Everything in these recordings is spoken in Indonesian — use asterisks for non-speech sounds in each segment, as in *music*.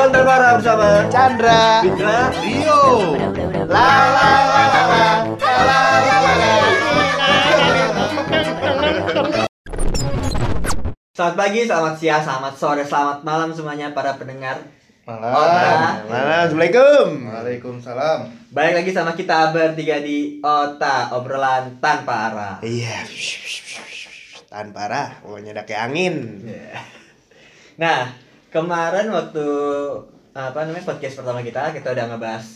Obrolan terbaru bersama Chandra. Fitra Rio. La la la la la. La la la la. Selamat pagi, selamat siang, selamat sore, selamat malam semuanya para pendengar Malam. Mana? Assalamualaikum. Waalaikumsalam. Balik lagi sama kita bertiga di Ota Obrolan Tanpa Arah Iya. Tahan parah, pokoknya udah kayak angin. Nah, kemarin waktu apa namanya podcast pertama kita, kita udah ngebahas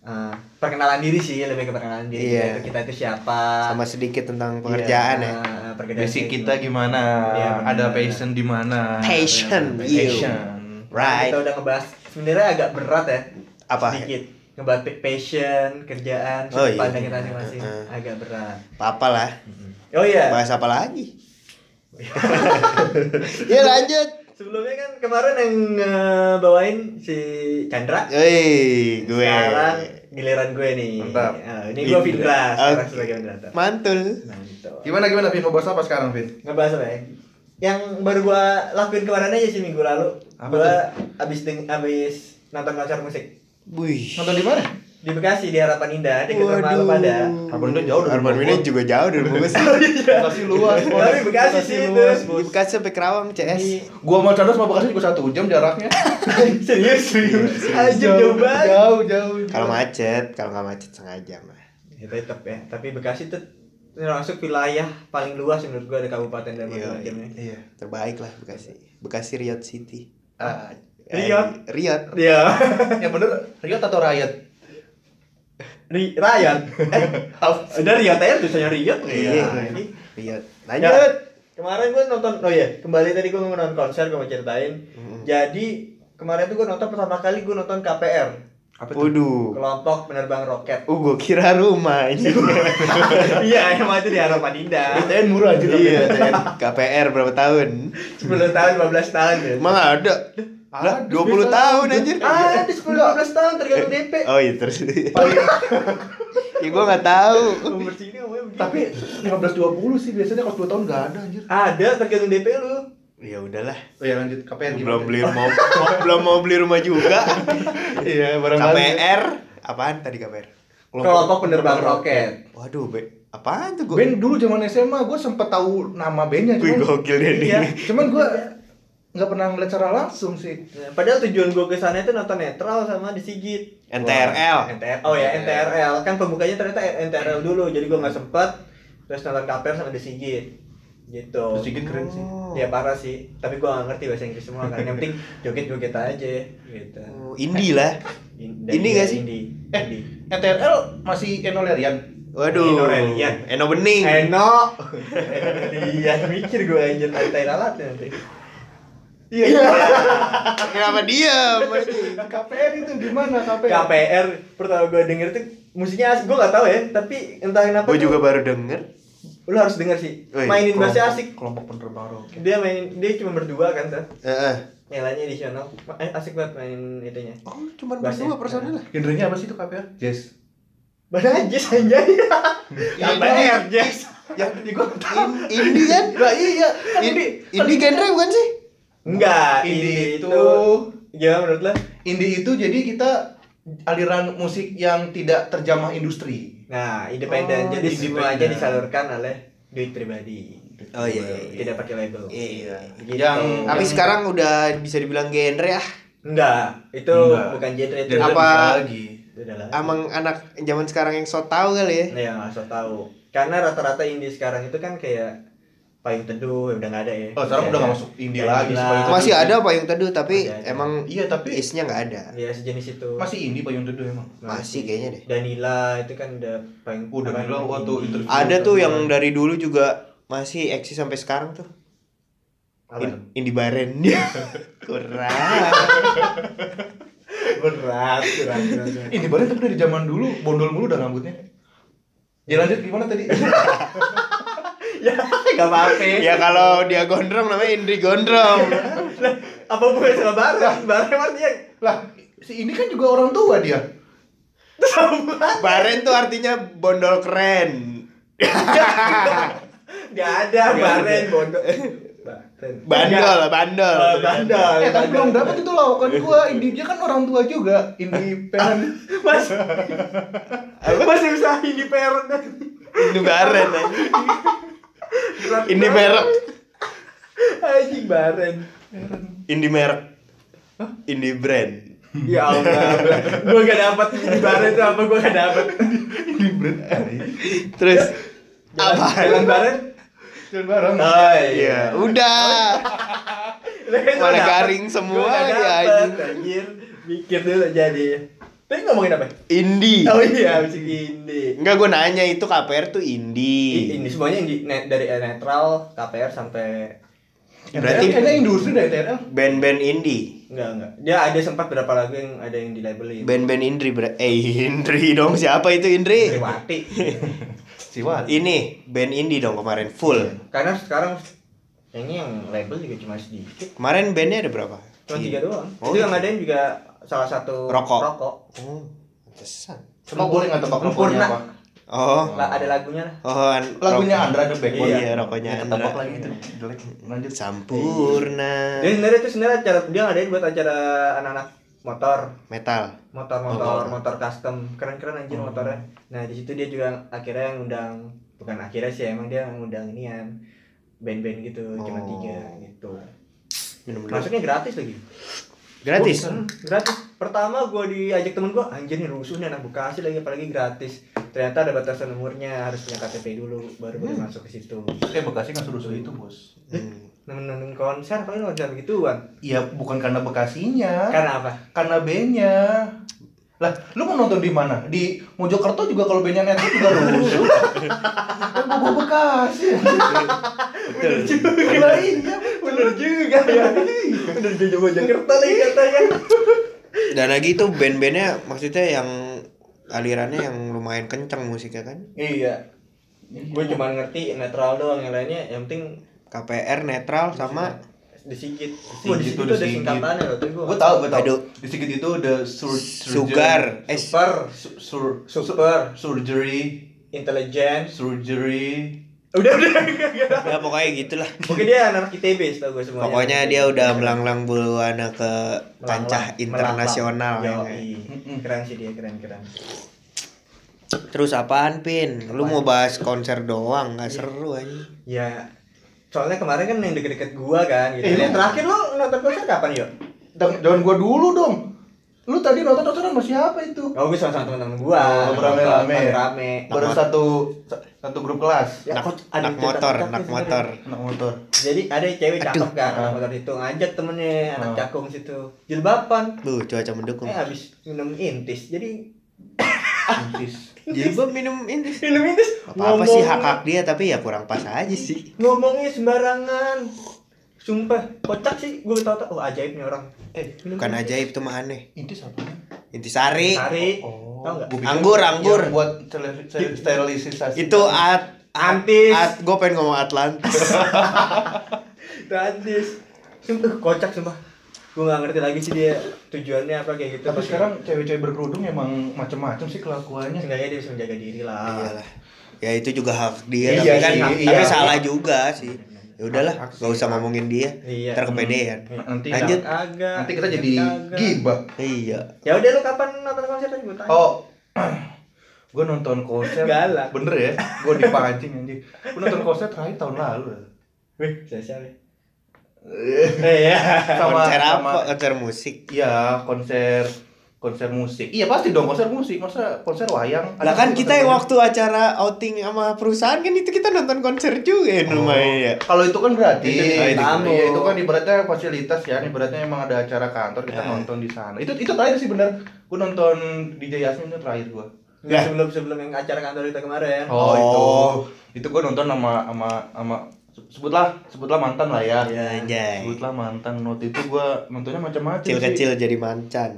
eh, perkenalan diri sih, lebih ke perkenalan diri Iya. yaitu kita itu siapa Sama sedikit tentang pekerjaan Iya, ya. eh, pekerjaan Basic kita gimana? Iya, benar. Ada passion di mana? Passion, iya. Passion. Right. Kita udah ngebahas sebenarnya agak berat ya. Apa? Sedikit. Ngebahas pa- passion, kerjaan, Oh, iya. pandang kita masing-masing Heeh. agak berat. Apa lah? Oh iya. Bahas apa lagi? *laughs* *laughs* ya lanjut. Sebelumnya kan kemarin yang ngebawain si Chandra. Hei, gue. Sekarang giliran gue nih. Mantap. Nah, ini gue Fitra sekarang Oke. sebagai moderator. Mantul. Mantap. Gimana gimana Vin? Mau bahas apa sekarang Vin? Ngebahas apa ya? Yang baru gua lakuin kemarin aja sih minggu lalu. Apa gua abis deng abis nonton konser musik Wih. Nonton di mana? Di Bekasi di Harapan Indah di rumah lu pada. Harapan Indah jauh dari Harapan. Indah juga jauh dari Bogor sih. *laughs* Bekasi luas. Bos. Tapi Bekasi sih itu. luas, Di. Bekasi sampai Kerawang CS. Gua sama Chandra sama Bekasi juga satu jam jaraknya. *laughs* serius serius aja jauh banget Jauh jauh. Kalau macet, kalau nggak macet setengah jam lah. ya tetap ya tapi Bekasi tuh termasuk wilayah paling luas menurut gua ada kabupaten dan Iya, macam-macamnya Iya. Terbaik lah Bekasi. Bekasi Riyadh City. Ah, Riyadh? Riyadh. Iya *laughs* yang bener Riot atau Riot? Ri Ryan *laughs* eh ada Riot aja tulisannya Riot Iya. Nah, ini Riyadh. Ya, Lanjut. kemarin gue nonton, oh iya, kembali tadi gue nonton konser, gue mau ceritain. Mm. Jadi kemarin tuh gue nonton pertama kali gue nonton KPR, Apa Waduh. kelompok penerbang roket. Uh, gua kira rumah ini. *laughs* iya, emang itu di Harapan Indah. BTN murah aja iya. KPR berapa tahun? 10 tahun, 15 tahun ya. Emang ada? Lah, 20 tahun anjir. Ah, di 10 15 tahun tergantung DP. Oh iya terus. Paling *laughs* ya gua nggak tahu. Umur sini begitu. tapi 15 20 sih biasanya kalau 10 tahun enggak ada anjir. ada tergantung DP lu. Ya udahlah. Oh ya lanjut KPR gimana? Belum beli rumah, belum mau beli rumah juga. *laughs* Iya, barangkali. KPR apaan tadi KPR? Kelompok penerbang roket. Waduh, be, apaan tuh gua? Ben dulu zaman SMA gue sempet tahu nama bandnya cuman gokil deh Iya. nih. cuman gue nggak pernah ngeliat secara langsung sih. Nah, Padahal tujuan gue ke sana itu nonton netral sama di Sigit. NTRL. NTR oh ya NTRL kan pembukanya ternyata NTRL dulu jadi gua nggak sempet terus nonton KPR sama The Sigit gitu The Sigit keren sih. Oh. ya parah sih tapi gua nggak ngerti bahasa Inggris semua kan yang penting joget joget aja gitu Oh, indie lah. In- Indie nggak sih? indie Eh, indie NTRL masih Eno Lerian. Waduh. Eno Relian. Eno Bening. Eno *laughs* iya mikir gua anjir tai lalat nanti Iya. Kenapa diam? KPR itu di mana KPR? KPR pertama gua denger tuh musiknya asik gua nggak tahu ya tapi entah kenapa Gue juga baru denger. lu harus denger sih Wih, mainin bassnya asik Kelompok penerbang roket. dia main dia cuma berdua kan tuh Heeh. yang lainnya additional eh, asik banget main itunya Oh, cuma berdua personil lah. Genrenya apa sih itu KPR? Jazz. Mana jazz anjay KPR jazz Yang di gua indie kan? Lah iya, kan Indie genre bukan sih? Enggak Indie ini itu itu gimana menurut lo indie itu jadi kita aliran musik yang tidak terjamah industri. nah independen Oh, jadi semuanya independen. disalurkan oleh duit pribadi Oh iya, iya, iya. tidak pakai label Iya. Gitu. Yang- Tapi sekarang udah bisa dibilang genre ah. enggak itu Enggak. bukan genre itu Apa- lagi? Itu udah lah Amang anak zaman sekarang yang so tau kali ya. ya nggak usah tahu karena rata-rata indie sekarang itu kan kayak payung teduh ya udah nggak ada ya Oh, sekarang udah nggak masuk indie lagi. Payung Teduh. Masih ada payung teduh tapi Ada, ada. emang Iya, tapi isnya nggak ada. ya sejenis itu masih indie payung teduh emang. Masih kayaknya deh. Danila itu kan udah paling Udah apa, gila waktu interview. Ada tuh yang sama- dari dulu juga masih eksis sampai sekarang tuh. Apa? In, indie Baren. *laughs* Kurang. berat berat berat, berat. Ini baru tapi dari zaman dulu bondol mulu udah rambutnya. Ya lanjut gimana tadi? *laughs* *laughs* ya nggak apa-apa ya kalau dia gondrong namanya Indri Gondrong. *laughs* Lah, apa bukan sama Bareng Bareng dia lah, si ini kan juga orang tua dia. Baren tuh artinya bondol keren. *laughs* nggak ada Nggak Bareng bodoh Baten. Bandol, bandol. Oh, bandol. Eh tapi belum dapat itu lawakan gua. Indi dia kan orang tua juga. Independen. Mas. Masih usaha ini parent Ini baren Ini merek. anjing baren. Ini merek. Ini brand. Ya Allah, gue gak dapet ini baren itu apa gue gak dapet. Terus Jalan, apa? jalan baren? Jalan bareng. Oh Iya, udah. Mana garing semua ya, anjir. Mikir dulu jadi. Tapi ngomongin apa? Indie. Oh iya, musik indie. Enggak gue nanya itu KPR tuh indie. Ini semuanya yang di- net, dari netral, KPR sampai Berarti kayaknya industri deh TRL. band-band indie. enggak enggak. Dia ada sempat beberapa lagu yang ada yang di labelin. Band-band Indri ber eh Indri dong siapa itu Indri? Triwati. *laughs* Siwat. Ini band indie dong kemarin full. Karena sekarang ini yang label juga cuma sedikit. Kemarin bandnya ada berapa? Cuma tiga doang. Oh, itu yang gitu. ngadain juga salah satu Rokok. rokok. Oh, pantesan. Coba boleh nggak tebak Sempurna. rokoknya apa? Oh. Lah, ada lagunya lah. Oh, an- Lagunya rok- Andra the Backbone. Iya, rokoknya Andra. ketebak lagi itu. Jelek. Lanjut. Sampurna. Dia sebenarnya itu sebenarnya acara dia ngadain buat acara anak-anak motor, Metal. motor-motor, Oh. motor custom, keren-keren anjir Oh. motornya. Nah di situ dia juga akhirnya yang undang, bukan akhirnya sih emang dia ngundang inian band-band gitu, cuma Oh. tiga gitu. Minum. Masuknya gratis lagi. Gratis. Hmm, gratis. Pertama gua diajak temen gua, anjir nih rusuh nih anak Bekasi lagi apalagi gratis. Ternyata ada batasan umurnya, harus punya KTP dulu baru boleh masuk ke situ. Eh Bekasi nggak suruh itu bos. Hmm. Nonton konser paling konser begituan. Iya bukan karena Bekasinya. Karena apa? Karena bandnya. Lah, lu mau nonton di mana? Di Mojokerto juga kalau bandnya netral juga rusuh. *laughs* Kan gua Bekasi. Bener juga. Lah iya, bener juga ya. Bener juga mau Jakarta lagi katanya. Dan lagi itu band-bandnya maksudnya yang alirannya yang lumayan kencang musiknya kan? Iya. Gue cuma ngerti netral doang yang lainnya yang penting KPR netral sama disigit. Sigit Oh, disigit tuh ada disigit. singkatannya loh, tapi gue tahu, gue tahu. Aduh. Di sedikit itu the sur sugar eh super, sur, super, surgery, intelligent. surgery. Udah udah. *laughs* ya pokoknya gitulah. Mungkin dia anak ITB setahu gue semuanya. Pokoknya dia udah melanglang buana ke kancah internasional ya. Yoi. Keren sih dia, keren keren. Terus apaan Pin? Lu mau bahas konser doang, nggak seru aja. Ya, soalnya kemarin kan yang deket-deket gua kan gitu. Eh, yang lu- terakhir lu nonton konser kapan yuk? Jangan gua dulu dong. Lu tadi nonton nonton sama siapa itu? Oh, gue sama teman-teman gua. Oh, rame-rame. Rame. Baru Anak- satu satu grup kelas. Ya, Nak, nak motor, cakep-cakep nak sih motor. Anak motor. Jadi ada cewek cakep kan, anak motor itu ngajak temennya anak Ah. cakung situ. Jilbaban. Lu cuaca mendukung. Eh habis minum intis. Jadi Intis. Jilbab minum ini. minum intis. Apa, apa sih hak hak dia tapi ya kurang pas aja sih. Ngomongnya sembarangan. Sumpah, kocak sih. Gue tau tau, oh ajaib nih orang. Eh, minum Bukan ajaib tuh mah aneh. Intis apa? Intisari. Sari. Oh, pikir Anggur, anggur. yang buat steril- steril- sterilisasi. Itu at Antis. At, gue pengen ngomong Atlantis. *laughs* Tadis. Sumpah kocak sumpah. Gue gak ngerti lagi sih dia tujuannya apa kayak gitu. Tapi sekarang cewek-cewek berkerudung emang macem-macem sih kelakuannya. seenggaknya dia bisa menjaga diri lah. Iyalah. Ya itu juga hak dia Iya tapi kan sih, tapi iya. salah juga sih. Ya udahlah, gak usah ngomongin dia. Iya. Ntar kepedean. Nanti Lanjut. Agak. nanti kita jadi gibah. Iya. Ya udah lu kapan nonton konser tadi gue tanya. Oh, *clears throat* gue nonton konser. Galak. Bener ya? Gue dipancing anjing. Gue nonton konser terakhir tahun lalu. Wih, saya siapa? Eh ya. Sama konser sama apa? Konser musik. Iya, konser konser musik. Iya pasti dong konser musik. Masa konser wayang? Lah kan kita yang waktu acara outing sama perusahaan kan itu kita nonton konser juga ya Oh. lumayan ya. Kalau itu kan bintang tamu. Iya, itu kan ibaratnya fasilitas ya. Ibaratnya emang ada acara kantor kita Ya. nonton di sana. Itu itu terakhir sih bener. Gue nonton DJ Yasmin itu terakhir gue. Nggak sebelum sebelum yang acara kantor kita kemarin. Oh, Oh. itu. Itu gue nonton sama sama sama sebutlah sebutlah mantan lah ya. Iya. Anjay. Sebutlah mantan. Waktu itu gue nontonnya macam-macam Kecil sih. kecil jadi mancan,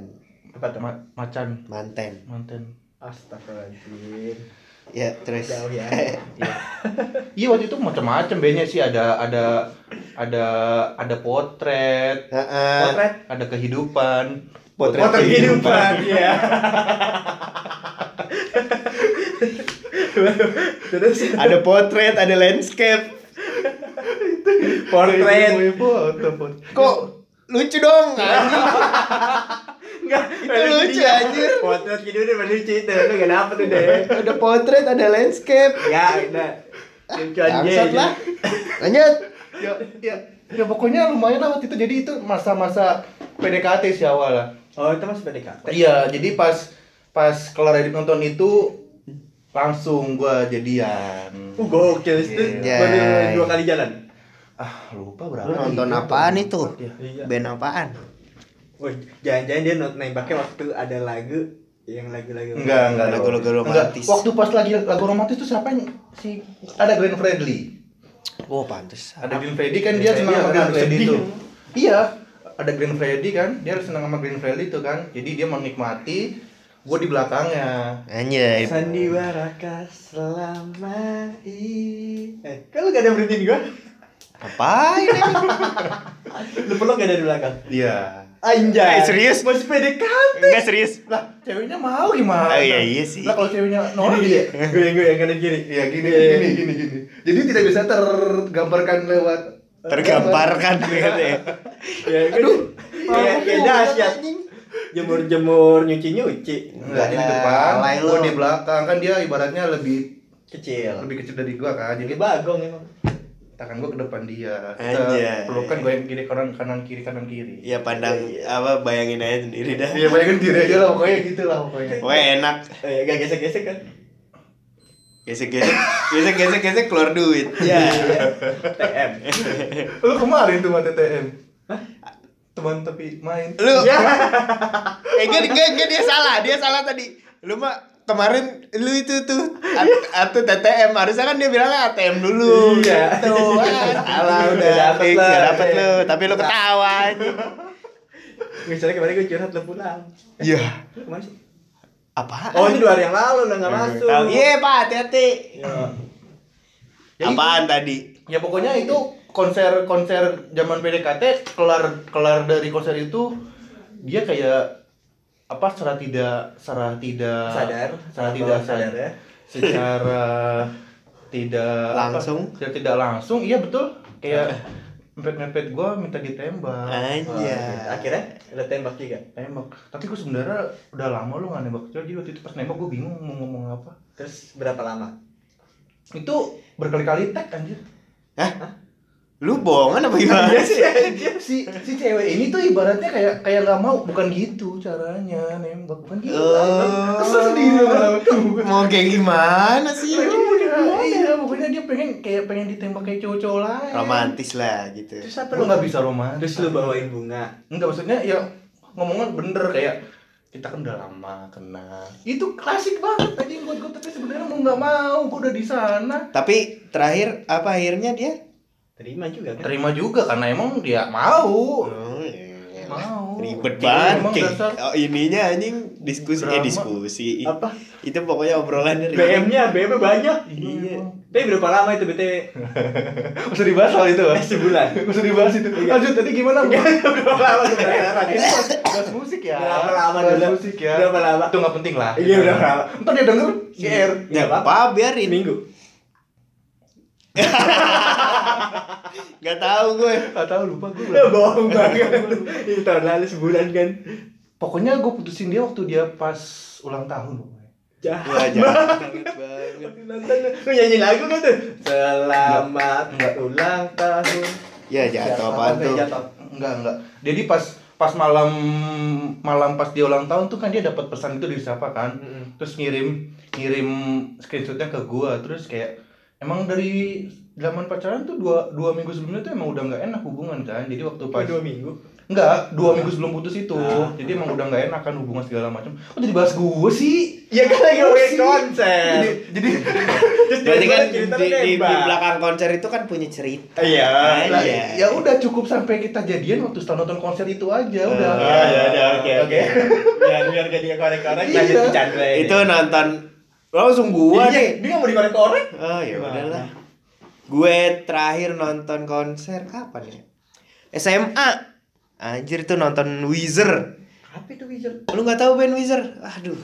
Apa tuh? Ma- macan manten. mantan. Astagfirullahaladzim. Ya terus. Jauh ya. *laughs* Iya. Iya waktu itu macam-macam bandnya sih ada ada ada ada potret, Heeh. Potret. ada kehidupan. Potret Potret kehidupan. Iya. Terus *laughs* Ada potret, ada landscape. Portrait. Foto, foto. Kok lucu dong. *laughs* Enggak, Itu lucu, anjir. Potret gitu udah lucu itu, lu gak dapet tuh deh. Ada potret, ada landscape. Ya, udah. Bangsat dia. lah. Lanjut. Ya, ya, ya pokoknya lumayan lah waktu itu. Jadi itu masa-masa PDKT sih awal lah. Oh, itu masih PDKT. Iya, jadi pas pas kelar edit nonton itu langsung gua jadian. Uh, gokil itu. Iya. Baru dua kali jalan. Ah, lupa berapa. Lu nonton iya, apaan iya. itu? Iya. Band apaan? Wih, jangan-jangan dia nembaknya waktu ada lagu yang lagu-lagu Enggak, enggak. Lagu-lagu romantis. Enggak. Waktu pas lagi lagu romantis itu siapa yang si ada Glenn Fredly. Oh, pantes. Ada Glenn Fredly kan dia Glenn senang Fredly sama Glenn Fredly sedih? itu. Iya, ada Glenn Fredly kan, dia senang sama Glenn Fredly itu kan. Jadi dia menikmati gue di belakangnya. Anjay. Sandiwara kah selama ini Eh, kalau gak ada berhentiin gua Apain ini? *laughs* Lu peluk gak ada di belakang? Iya. Anjay Eh, serius? Masih PDKT Enggak serius. Lah, ceweknya mau gimana? Oh, iya, iya sih. Lah kalau ceweknya nolak Gini, dia. Gue gue yang kanan kiri Iya gini, gini, gini, gini. Jadi tidak bisa tergambarkan lewat Tergambarkan gitu ya. *laughs* Ya, Aduh Kayak kayak dahsyat Jemur-jemur nyuci-nyuci Enggak, di depan, lo. di belakang kan dia ibaratnya lebih Kecil lebih kecil dari gua kan. Jadi bagong emang tangan gua ke depan dia. Anjay. Kita pelukan gue yang kiri kanan kanan kiri kanan kiri. Ya pandang apa bayangin aja sendiri dah. Iya bayangin diri aja lah pokoknya gitu lah pokoknya. Pokoknya enak. Oh ya, gak gesek-gesek kan? Gesek-gesek, gesek-gesek keluar duit. Ya. TM Lu kemarin tuh sama TTM. Teman tapi main. Lu. *laughs* Ya. Eh enggak, enggak, dia salah, dia salah tadi. Lu mah kemarin lu itu tuh at- atau TTM harusnya kan dia bilangnya ATM dulu Iya. gitu. *laughs* Ah, salah udah dapet fix lah. ya dapet lu. Tapi lu ketawa anjing. *laughs* Misalnya kemarin gue curhat lu pulang. Iya. Lu ke mana sih? apa Oh ini dua hari yang lalu udah gak masuk. Iya pak. Hati-hati. Ya. Jadi- apaan tadi? Ya pokoknya itu konser-konser zaman PDKT kelar kelar dari konser itu dia kayak apa secara tidak secara tidak Sadar. secara tidak sadar ya? Secara tidak apa, Langsung? secara tidak langsung iya betul. Kayak mepet mepet gue minta ditembak. Oh, anjay gitu. Akhirnya lu tembak juga? Tembak. Tapi gue sebenarnya udah lama lu gak nembak jadi waktu itu pas nembak gue bingung mau ngomong apa. Terus berapa lama? itu berkali-kali tag anjir lu bohongan apa gimana sih si si cewek ini tuh ibaratnya kayak kayak nggak mau. Bukan gitu caranya nembak. Bukan gitu. Oh. kesel sendiri mau kayak gimana sih? Iya iya pokoknya dia pengen kayak pengen ditembak kayak cowok-cowok lain. Romantis lah gitu. Terus apa lu nggak bisa romantis. Terus lu bawain bunga? Enggak maksudnya ya ngomongnya bener kayak kita kan udah lama kenal. Itu klasik banget aja buat gue tapi sebenarnya mau nggak mau. Gue udah di sana. Tapi terakhir apa akhirnya dia Terima juga kan? terima juga karena emang dia mau Oh, iya. mau ribet banget oh, ininya anjing diskusi eh Drama. diskusi Apa? itu pokoknya obrolannya ribet. BM-nya, BM banyak Iya. Tapi berapa lama itu BTW? usah *laughs* dibahas soal itu Eh, sebulan usah dibahas itu lanjut tadi gimana? Berapa lama *laughs* penasaran Ini bahas, musik ya. Berapa lama bahas dulu? musik ya. Berapa lama? Itu nggak penting lah. Iya, berapa lama? Ntar dia denger GR. ya apa biarin Minggu *laughs* nggak tahu gue Gak tau lupa gue. Ya bohong banget *laughs* Itu tahun lalu sebulan kan Pokoknya gue putusin dia waktu dia pas ulang tahun. Jahat Wah, jahat banget banget. Lu nyanyi lagu kan tuh? Selamat ulang tahun ya jatuh apaan tuh Jatuh Enggak enggak. Jadi pas pas malam malam pas dia ulang tahun tuh kan dia dapat pesan itu dari siapa kan? Mm-mm. Terus ngirim ngirim screenshotnya ke gua terus kayak emang dari zaman pacaran tuh dua, dua minggu sebelumnya tuh emang udah nggak enak hubungan kan jadi waktu pas dua minggu Enggak, dua minggu sebelum putus itu. Ah. Jadi emang udah nggak enak kan hubungan segala macam. Kok jadi bahas gue sih? Ya kan lagi ngomongin konser Jadi jadi berarti kan cerita di, di, di belakang konser itu kan punya cerita Iya Iya. lah, ya udah cukup sampai kita jadian waktu setelah nonton konser itu aja udah. Oh, ya udah oke oke. Biar biar gak dikorek-korek Iya. lanjut bercanda itu nonton langsung gua Iya, nih. Dia mau dikorek-korek. oh ya udahlah. Gue terakhir nonton konser kapan ya? SMA anjir itu nonton Weezer. Apa itu Wizard? lu nggak tahu band Weezer? Aduh.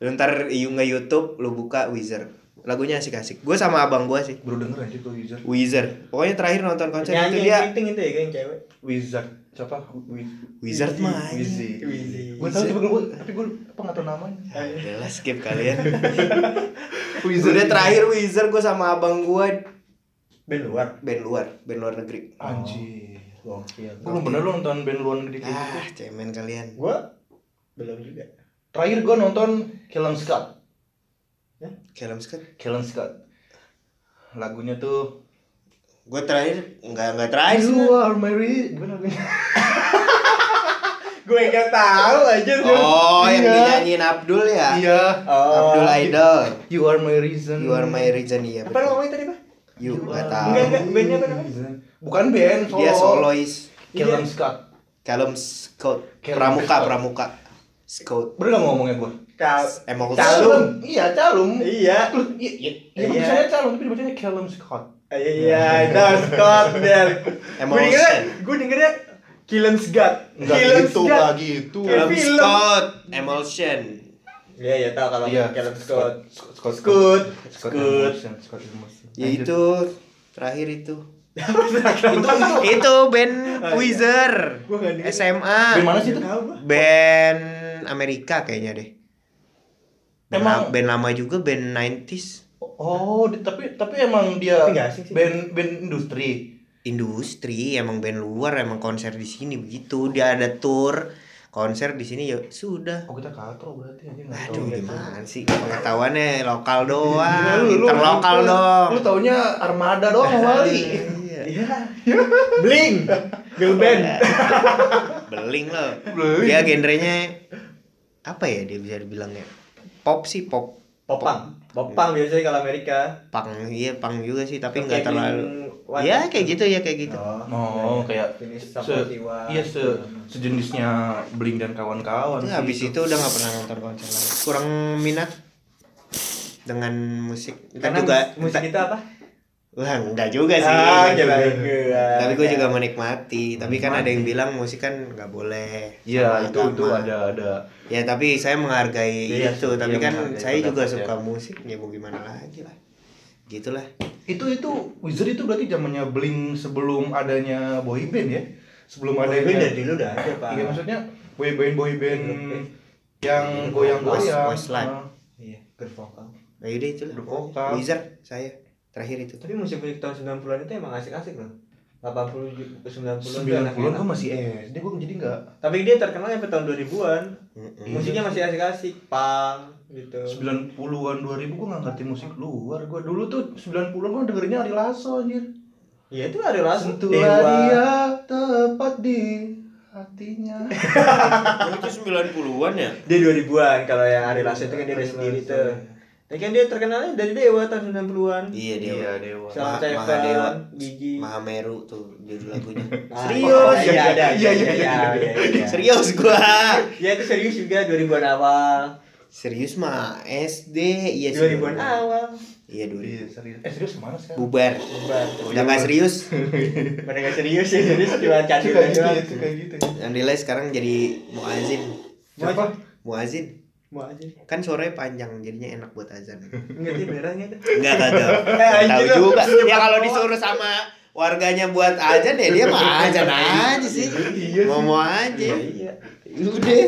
Lu ntar nge YouTube lu buka Weezer. Lagunya asik-asik gue sama abang gue sih. Baru denger aja tuh Wizard. Wizard pokoknya terakhir nonton konser Nyanyi itu dia yang itu ya yang cewek. Wizard. Siapa? Wiz Wizard mah Wizzy. Wizzy. Gue tahu tapi gue tapi gue apa nggak tahu namanya. Udah skip kalian *laughs* Wizard. Udah terakhir Wizard gue sama abang gue Band luar. band luar band luar negeri Anjir. Gokil. Gue belum bener lu nonton band luar negeri kayak gitu. ah cemen kalian Gua belum juga. Terakhir gue nonton Kellen Scott. Kelem Scott Kellen Scott. Lagunya tuh gue terakhir nggak nggak terakhir sih You are my re- gimana lagunya? *laughs* Gue enggak tahu aja. oh yang Iya. dinyanyiin Abdul ya Iya. Oh. Abdul Idol You are my reason. You are my reason iya Apa ngomongin tadi, Pak? You nggak are tahu Enggak, enggak. Bandnya apa namanya? Bukan band, solo. dia solois Kellen Scott. Calum Scott pramuka Scott. pramuka Scott Bener gak ngomongnya gue? Kal emang Calum. Iya, Calum. Iya. Iya, iya. Ya, Iya. Iya. Calum, tapi dibacanya Callum Scott. Iya, itu Scott biar. Gue dengernya, gue dengernya Killen Scott. Enggak Killen gitu, Scott. enggak gitu. Film. Scott Emulsion Iya, iya tahu kalau Iya. Killen Scott. Scott. Scott. Scott. Scott. Scott. Scott ya itu terakhir itu itu itu band Oh, iya. Denger. SMA Band mana sih itu? Band Amerika kayaknya deh band, Emang- band lama juga band 90s Oh, di- tapi tapi emang dia Tapi asing sih. band band industri. industri emang band luar emang konser di sini begitu dia ada tour konser di sini ya sudah Oh, kita katro berarti aja nggak aduh tahu. gimana sih pengetahuannya lokal doang Iya, Lu- lu- interlokal lu- dong Lu taunya armada doang *laughs* Wali. Iya. Iya. Bling. Girl band. *laughs* beling loh Beling. dia genrenya apa ya dia bisa dibilangnya pop sih pop Popang. Popang biasanya kalau Amerika. pang iya pang juga sih tapi nggak terlalu Blink-182. ya kayak gitu ya kayak gitu Oh, kayak Finish se, iya se, sejenisnya Blink dan kawan-kawan. Itu sih habis itu udah nggak pernah nonton konser lagi kurang minat dengan musik Karena juga musik kita apa? Wah enggak juga sih Ah, enggak juga. gua. tapi gue juga menikmati tapi kan ada yang bilang musik kan nggak boleh Iya, itu itu agama. ada ada. ya tapi saya menghargai Iya, itu tapi iya, kan menghargai saya juga pendapat, suka ya. musik ya mau gimana lagi lah gitulah Itu itu Wizard itu berarti zamannya Blink sebelum adanya boyband ya? Sebelum Boy adanya band dari dulu udah ada, Pak. Iya maksudnya boyband boyband Grup yang Grup goyang-goyang. Westlife. Nah, Iya, bervokal. nah yaudah itu lah Grup vokal. Wizard saya terakhir itu Tapi musik-musik tahun 90-an itu emang asik-asik loh. 80 ju- 90-an tuh 90-an enak-enak. gue masih SD, gue jadi enggak Tapi dia terkenal sampai tahun 2000-an. Mm-mm. Musiknya masih asik-asik, punk gitu. 90-an 2000 gue gak ngerti musik luar Gue dulu tuh 90-an gue dengerinnya Ari Lasso anjir Iya itu ada langsung Sentuhlah dia tepat di hatinya *laughs* itu 90-an ya Dia 2000-an kalau yang Ari Lasso itu kan dia udah sendiri tuh. Tapi kan dia terkenalnya dari Dewa tahun 90-an. iya dia Iya Dewa Sama Ma- Maha- Gigi. Mahameru tuh judul lagunya *laughs* Ah, serius Iya, ada. Iya, iya, iya, iya, iya. serius gua Ya itu serius juga 2000-an awal. serius mah SD iya sih 2000-an awal. iya 2000 Iya serius Eh serius mana sekarang? bubar Bubar. udah nggak serius *laughs* Pada nggak serius ya, serius *laughs* cuma Suka gitu doang. ya, suka gitu yang nilai sekarang jadi muazin Siapa? muazin Mau aja. kan sore panjang jadinya enak buat azan Enggak sih nggak kagak *laughs* Eh, Nggak tahu lu. juga ya kalau disuruh sama warganya buat azan ya dia mah azan aja sih Iya sih. mau mau aja Iya. udah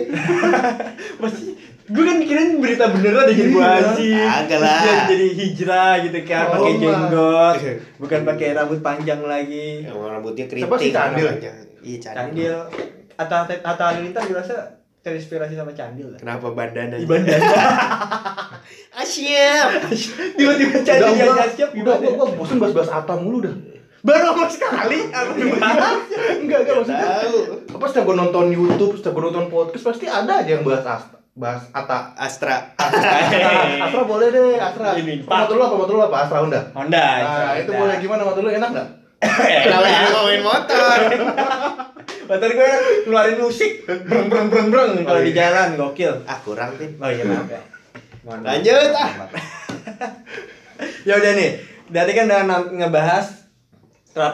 *laughs* Masih gue kan mikirin berita beneran deh jadi Iya. haji. Kagak lah. Jadi hijrah gitu kan Oh, pakai jenggot, bukan pakai rambut panjang lagi. yang rambutnya keriting Siapa sih Candil? panjang. iya candil. Atta Atta Halilintar dirasa terinspirasi sama Candil lah. kenapa bandana Di bandara. *laughs* asyik. Tiba-tiba Udah, Candil udah, nggak siap udah, gua, gua bosan bahas-bahas Atta mulu dah? Baru sama sekali? Enggak, enggak maksudnya tahu. Apa setiap gua nonton Youtube, setiap gua nonton podcast Pasti ada aja yang bahas Asta Bahas Atta Astra. *laughs* Astra boleh deh, Astra. Ini, Apa motor lu apa, motor lu apa, Astra Honda. Honda. Nah, itu boleh gimana motor lu, enak gak? *laughs* kenapa jadi ngomongin motor Motor gue ngeluarin musik, breng breng breng breng kalau di jalan gokil. ah kurang pin Oh iya maaf ya. Mohon. Lanjut, ah. *laughs* ya udah nih, berarti kan udah ngebahas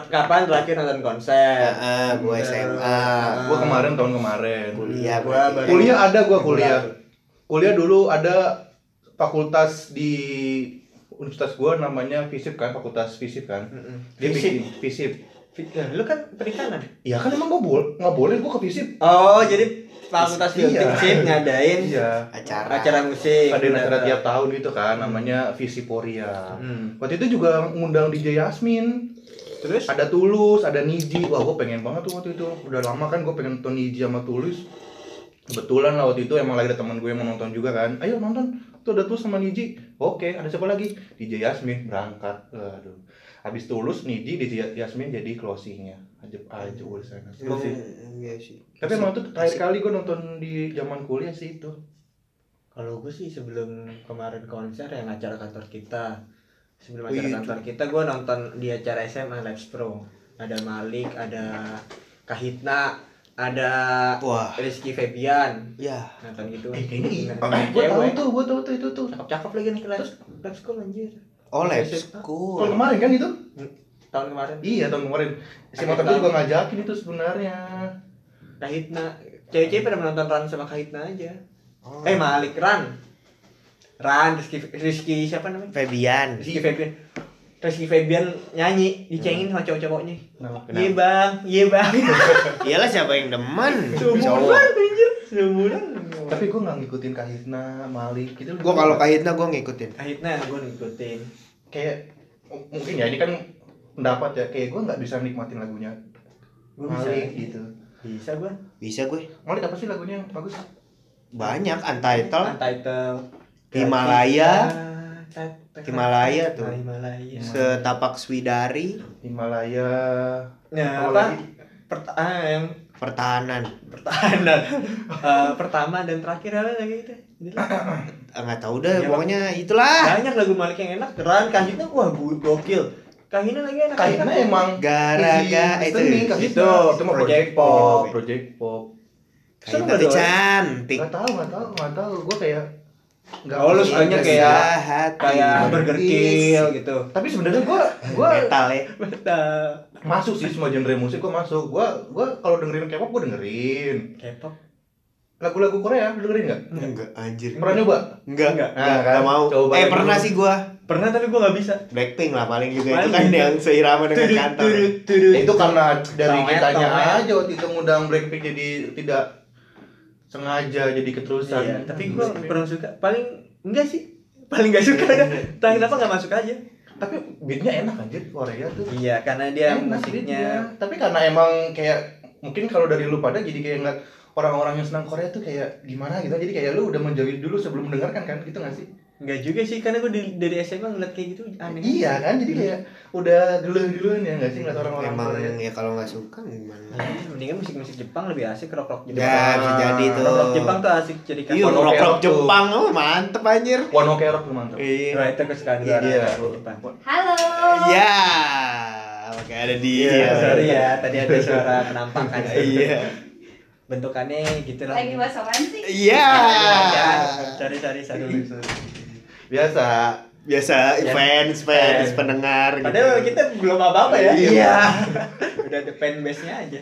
kapan terakhir nonton konser. ah gua SMA Ah. Gua kemarin, tahun kemarin kuliah Gua berarti. baru- Kuliah ada gua kuliah Kuliah dulu ada fakultas di universitas gua namanya FISIP kan, Fakultas FISIP kan. Mm-mm. Dia Fisip. bikin FISIP. Ya, lu kan perikanan. Iya kan emang gua boleh nggak boleh gua ke FISIP. Oh, jadi fakultas Iya. musik sip ngadain Iya. acara acara musik. Ada acara tiap tahun gitu kan, namanya Visiporia. Hmm. Waktu itu juga ngundang DJ Yasmin. Terus Ada Tulus, ada Niji. Wah, gue pengen banget tuh waktu itu. Udah lama kan gue pengen nonton Niji sama Tulus. Kebetulan lah waktu itu emang lagi ada teman gue yang mau nonton juga kan. Ayo nonton. Tuh ada Tulus sama Niji. Oke, ada siapa lagi? DJ Yasmin berangkat. Aduh. Habis Tulus, Niji, DJ Yasmin jadi closingnya. Ajib aja gue di sana. Iya sih Tapi emang tuh terakhir kali gue nonton di zaman kuliah sih itu. kalau gue sih sebelum kemarin konser yang acara kantor kita sebelum Oh, acara iya, kantor kita gue nonton di acara SMA Labs Pro ada Malik ada Kahitna ada wah Rizky Febian ya nonton gitu Eh, kayaknya iya. Nah, Gue tahu cewek. tuh, gue tahu tuh itu tuh. cakep-cakep lagi nih Labs Labs School anjir oh lab SMA. school Tahun kemarin kan itu? tahun kemarin Iya tahun kemarin. Si tahun. juga ngajakin itu sebenarnya. Kahitna cewek-cewek pada menonton Ran sama Kahitna aja Oh. eh Malik Ran Ran Rizky Rizky siapa namanya Febian Rizky Febian Rizky Febian nyanyi dicengin sama cowok-cowoknya? Iya bang, iya bang. *laughs* iyalah siapa yang demen Seumuran anjir, seumuran. Tapi gue nggak ngikutin Kahitna, Malik gitu. gua kalau kahitna gua ngikutin Akhirnya gue ngikutin. Kayak mungkin ya ini kan pendapat ya kayak gue nggak bisa nikmatin lagunya Gue bisa. Malik gitu. Bisa gue. bisa gue Malik apa sih lagunya yang bagus? banyak untitled Untitled. Himalaya. Himalaya tuh. Himalaya. setapak swidari Himalaya. Nah, Apa apa? ah, yang pertahanan pertahanan. Eh, pertama dan terakhir apa lagi itu? Ah, nggak tahu deh Ya, pokoknya itulah Banyak lagu Malik yang enak. Ran Kahitna wah gokil. Kahitna lagi enak. Kahitna enak. emang Gara-gara itu. Kahitna. Itu, itu mah Project Pop. project pop. kahitna tuh cantik Gak tau, gak tau, gak tau. Gue kayak nggak Oh, lu bisa sukanya kayak- hati Kayak Burger Kill gitu. Tapi sebenarnya gue gue metal ya Betul. masuk sih semua genre musik gue masuk. Gue gue kalau dengerin K-pop gue dengerin. K-pop. Lagu-lagu Korea lu dengerin nggak? enggak anjir Pernah nyoba? enggak Enggak. Nah, enggak kan? enggak mau Coba eh dulu. pernah sih gua Pernah tapi gue nggak bisa. Blackpink lah paling juga Paling itu kan gitu. yang seirama dengan kantor. Ya, itu karena dari kitanya tomet. aja waktu itu ngundang Blackpink jadi tidak sengaja jadi keterusan. Iya, tapi gue kurang suka. Paling enggak sih. Paling enggak suka dah. Entah kenapa enggak masuk aja. tapi beatnya enak anjir Korea tuh. Iya, karena dia Enak musiknya beatnya. Tapi karena emang kayak mungkin kalau dari lu pada jadi kayak ngeliat orang-orang yang senang Korea tuh kayak gimana gitu. Jadi kayak lu udah menjauhi dulu sebelum mendengarkan kan gitu gak sih? Enggak juga sih karena gue dari, dari SMA ngeliat kayak gitu aneh. Iya kan? Jadi kayak udah geluh-geluhan ya gak sih ngeliat orang-orang emang Korea. ya kalau nggak suka gimana Ya, mendingan musik-musik Jepang lebih asik rock-rock Jepang. ya bisa jadi tuh Rock-rock Jepang tuh asik jadi kan. iya Kono rock rock Kerok tuh. Jepang oh mantep anjir One Ok Rock tuh mantap. iya Nah, itu kesukaan gue Iya. Jepang. Halo. iya oke ada dia Iya, sorry ya, tadi ada suara penampakan. *laughs* iya Bentukannya gitu lah. Lagi bahas apaan sih? iya Cari cari sorry. Biasa. biasa Ya. fans fans Fans. pendengar gitu. Padahal kita belum apa-apa ya. Iya. *laughs* Udah ada fan base-nya aja.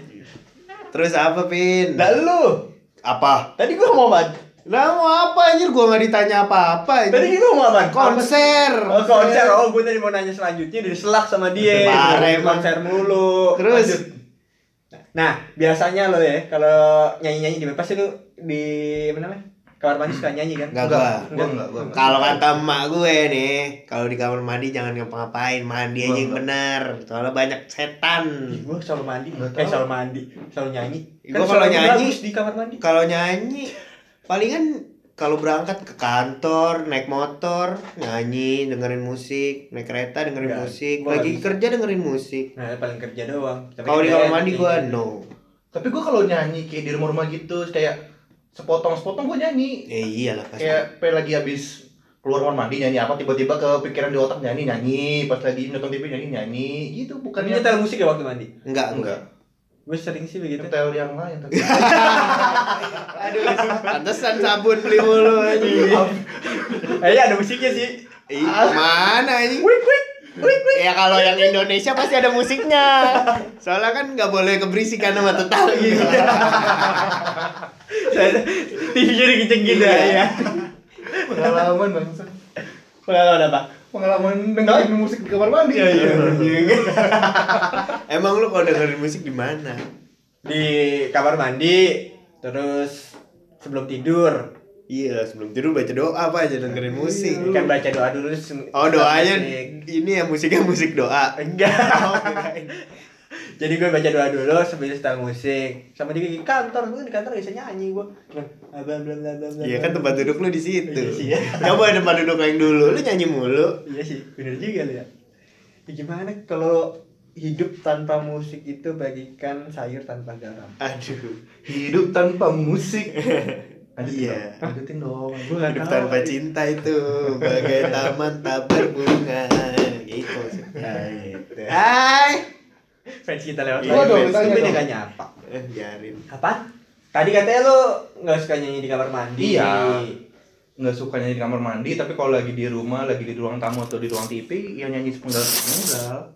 terus apa pin Lah lu, apa tadi gua mau apa? lah mau apa anjir gua nggak ditanya apa-apa Tadi kita mau apa? konser Oh konser, oh gue tadi mau nanya selanjutnya dari selak sama dia Parah. Konser mulu Terus? Lanjut. Nah, biasanya lo ya, kalau nyanyi-nyanyi di pasti lu di mana namanya? Kamar mandi suka nyanyi kan? Enggak gua. Gua enggak, gua enggak. Kalau kata emak gue nih, kalau di kamar mandi jangan ngapa-ngapain, mandi aja yang bener. Soalnya banyak setan. Gue selalu mandi, Nggak eh selalu mandi, selalu nyanyi. Gua kalau nyanyi- di kamar mandi. Kalau nyanyi palingan kalau berangkat ke kantor, naik motor, nyanyi, dengerin musik, naik kereta dengerin Enggak, musik, gua lagi nggak bisa. kerja dengerin musik. Nah, paling kerja doang. Tapi Kalau di kan kamar enak mandi nih. gua no. Tapi gua kalau nyanyi kayak di rumah-rumah gitu kayak sepotong-sepotong gua nyanyi. Eh iyalah pasti. Kayak pe lagi habis keluar kamar mandi nyanyi apa tiba-tiba kepikiran di otak nyanyi nyanyi pas lagi nonton TV nyanyi nyanyi gitu Tapi bukannya nyetel musik ya waktu mandi? Enggak, enggak. Gue sering sih begitu. nyetel yang lain tapi *laughs* Aduh, pantesan sabun beli mulu anjing. Eh ya ada musiknya sih. Ih, mana ini? Wik wik. Ya kalau yang Indonesia pasti ada musiknya. *laughs* Soalnya kan nggak boleh keberisikan sama tetangga. *laughs* TV-nya dikencengin dah ya. pengalaman bangsa Pengalaman apa? pengalaman dengerin musik di kamar mandi. Iya, *laughs* Emang lu kalau dengerin musik di mana? Di kamar mandi, terus sebelum tidur. Iya, sebelum tidur baca doa apa aja dengerin musik. Kan baca doa dulu. Oh, doanya musik. ini ya musiknya musik doa. Enggak. *laughs* Jadi gue baca doa dulu sambil setel musik. Sama di kantor, gue di kantor bisa nyanyi gue. Bla bla bla bla bla. Iya kan tempat duduk lu di situ. Iya sih, *laughs* ya. Coba tempat duduk yang dulu, lu nyanyi mulu. Iya sih, bener juga lu ya. Ya gimana kalau hidup tanpa musik itu bagikan sayur tanpa garam. Aduh. Hidup tanpa musik. *laughs* Lanjutin Iya. dong. Lanjutin dong. Gue nggak Hidup tahu. tanpa cinta itu bagai taman tak berbunga. Gitu maksudnya. gitu. Hai. Fans kita lewat Iya, live, dong, dong. dia gak nyapa. Eh, biarin. Apa? Tadi katanya lu nggak suka nyanyi di kamar mandi. Iya. nggak suka nyanyi di kamar mandi tapi kalau lagi di rumah lagi di ruang tamu atau di ruang TV ya nyanyi sepenggal sepenggal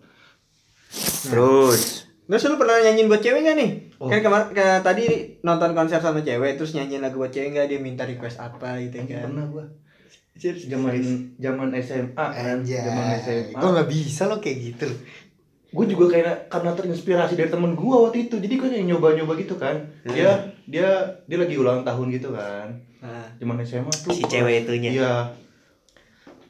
Terus. Terus lu pernah nyanyiin buat cewek gak nih? Oh. Kan kemar ke, tadi nonton konser sama cewek terus nyanyiin lagu buat cewek gak dia minta request apa gitu kan. pernah gua Serius, zaman zaman SMA kan zaman SMA Gue gak bisa lo kayak gitu. gue juga kayak karena terinspirasi dari temen gue waktu itu jadi gue kayak nyoba-nyoba gitu kan Hmm. dia dia dia lagi ulang tahun gitu kan Nah, zaman SMA tuh Si cewek itunya. iya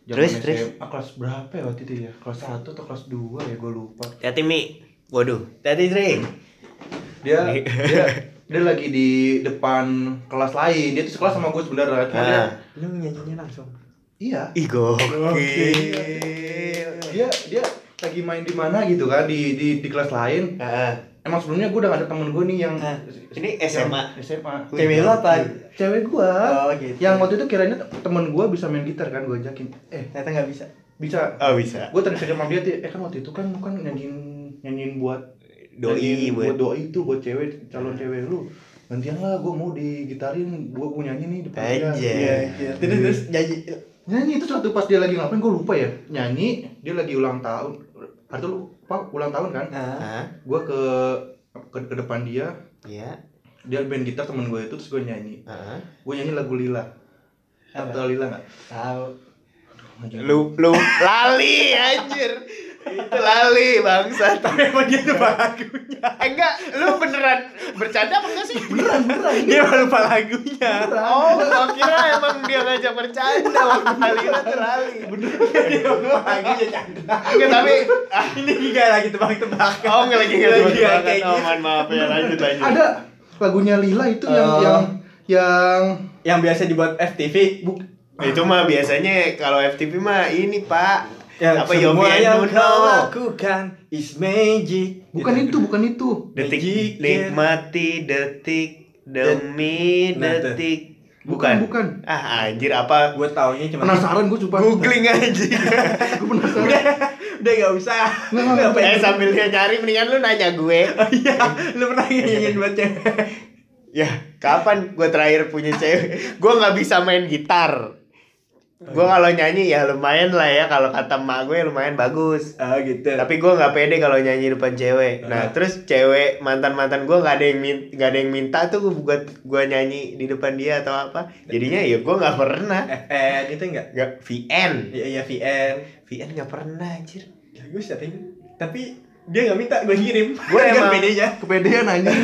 Zaman Terus, SMA, terus? kelas berapa ya waktu itu ya kelas 1 atau kelas 2 ya gue lupa Hati Mi. Waduh. Hati sering. dia dia dia lagi di depan kelas lain dia tuh sekelas sama gue sebenarnya cuma dia Ah. lu nyanyinya langsung. iya Ih gokil. dia dia lagi main di mana gitu kan di di di kelas lain Ah. emang sebelumnya gue udah gak ada temen gue nih yang Ah, ini SMA. SMA Cewek lu apa? cewek gue Oh gitu. yang waktu itu kiranya temen gue bisa main gitar kan gue ajakin eh ternyata nggak bisa. bisa Oh bisa. gue tadi sama dia tuh, eh kan waktu itu kan lu kan nyanyiin nyanyiin buat Doi nyanyiin buat. buat doi itu buat cewek calon cewek lu gantian lah gue mau digitarin gue gue nyanyi nih depan dia Anjay. Iya, iya. Terus terus nyanyi. nyanyi itu suatu pas dia lagi ngapain gue lupa ya nyanyi dia lagi ulang tahun atau lu apa ulang tahun kan Hah? gue ke, ke ke depan dia Iya. dia main gitar temen gue itu terus gue nyanyi Heeh. gue nyanyi lagu Lila? Tahu Lila nggak tahu. Lu lu lali anjir. Itu lali bangsa. Tapi emang dia lupa lagunya. Enggak, lu beneran bercanda apa enggak sih? Beneran, beneran. Dia emang lupa lagunya. Oh, gua kira emang dia ngajak bercanda waktu Lila tuh lali. Dia lupa lagunya Chandra. Enggak, tapi ah, Ini juga lagi tebak-tebakan. oh enggak lagi Lagi lagi kayak gitu. mohon maaf ya lanjut lanjut. ada lagunya Lila itu yang Oh. yang yang Yang biasa dibuat FTV. buk Itu mah biasanya kalau FTV mah ini, Pak. Yang apa semua Yofi yang kau lakukan is magic. bukan Gitu. itu bukan itu Detik Magic, nikmati detik demi Nah, detik. bukan Bukan. bukan Ah, anjir apa? Gue taunya cuma penasaran gue coba Googling aja. *laughs* gue penasaran udah udah gak usah. Nggak, nggak, Ngapain? eh sambil dia nyari mendingan lu nanya gue. *laughs* Iya, lu pernah nyanyiin buat cewek. *laughs* Ya, kapan gue terakhir punya cewek? Gue nggak bisa main gitar. Gue kalau nyanyi ya lumayan lah ya. Kalau kata emak gue lumayan bagus. Ah gitu. Tapi gue nggak pede kalau nyanyi depan cewek. Nah, Ah. terus cewek mantan mantan gue nggak ada yang min- nggak ada yang minta tuh buat gue nyanyi di depan dia atau apa. Jadinya ya gue nggak pernah. FN itu enggak? Nggak VN. Iya iya VN. VN nggak pernah anjir. Bagus tapi tapi dia nggak minta gue kirim. Gue *laughs* Kan emang- bedanya. kepedean aja *laughs*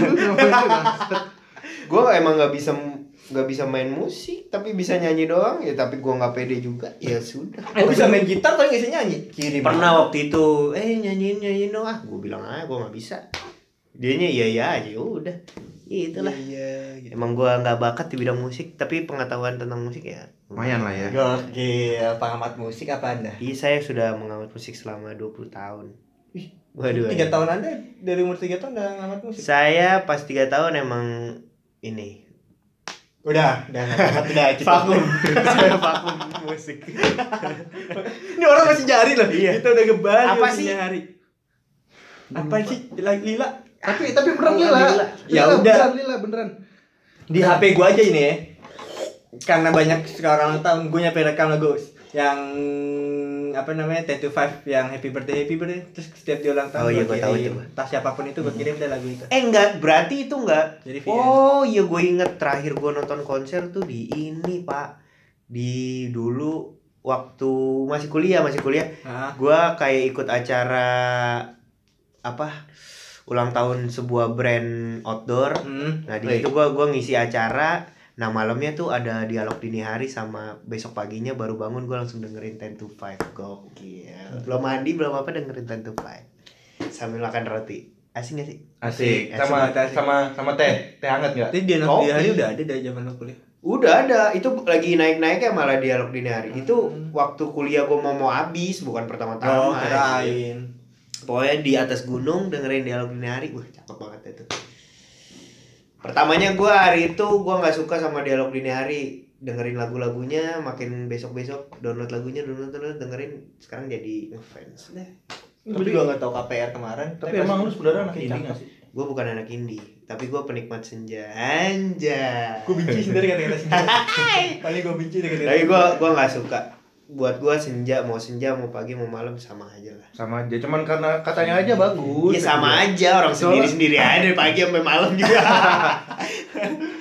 Gue emang nggak bisa nggak bisa main musik tapi bisa nyanyi doang ya tapi gue nggak pede juga ya sudah Gue bisa main gitar tapi nggak bisa nyanyi. Kirim. pernah waktu itu eh nyanyiin nyanyiin dong ah gue bilang aja gue nggak bisa dianya iya iya aja ya udah itulah Iya. gitu. emang gue nggak bakat di bidang musik tapi pengetahuan tentang musik ya lumayan lah ya Gokil, pengamat musik apa anda? iya saya sudah mengamat musik selama 20 tahun waduh Tiga waduh. tahun anda dari umur tiga tahun udah ngamat musik. saya pas tiga tahun emang ini Udah, udah ngamat udah cukup. vakum saya *laughs* vakum musik Ini orang masih jari loh. Iya. Kita udah ngebahas Apa sih? hari. Apa sih? Lila. Lila. tapi tapi beneran Lila Lila. Ya Lila, udah. beneran Lila beneran Di HP gua aja ini ya. Karena banyak sekarang tahu gue nyampe rekam lagu yang apa namanya Ten to Five yang Happy Birthday Happy Birthday. Terus setiap dia ulang tahun Oh iya, gua gua tahu itu. tas siapa pun itu gue kirim deh lagu itu. Eh enggak berarti itu enggak. Jadi VN Oh iya gue inget terakhir gue nonton konser tuh di ini pak. Di dulu waktu masih kuliah masih kuliah Hah? gua kayak ikut acara apa ulang tahun sebuah brand outdoor. Hmm. nah di situ gua gua ngisi acara nah malamnya tuh ada dialog dini hari sama besok paginya baru bangun gua langsung dengerin 10 to 5 gokil belum mandi belum apa dengerin 10 to 5 sambil makan roti asing gak sih Asik. Asik Sama asik. sama sama teh. Teh hangat enggak? Tapi dia anak Kopi. di hari udah ada dari zaman lo kuliah. Udah ada, itu lagi naik-naiknya malah dialog dini hari. Itu Hmm. waktu kuliah gua mau mau habis, bukan Oh, pertama-tama. kirain. Pokoknya di atas gunung dengerin dialog dini hari, wah cakep banget itu. Pertamanya gua hari itu gua nggak suka sama dialog dini hari, dengerin lagu-lagunya, makin besok-besok download lagunya, download download dengerin, sekarang jadi ngefans deh. Gue Tapi- juga gak tau KPR kemarin. Tapi emang lu sebenarnya anak indie enggak sih? Gue bukan anak indie, tapi gue penikmat senja. Anja. Gue benci sendiri kata-kata senja. *laughs* Paling gue benci kata-kata Tapi gue gua nggak suka. Buat gue senja mau senja mau pagi mau malam sama aja lah. Sama aja, cuman karena katanya aja bagus. Iya sama aja orang Soalnya- sendiri sendiri aja dari pagi sampai malam juga. *laughs*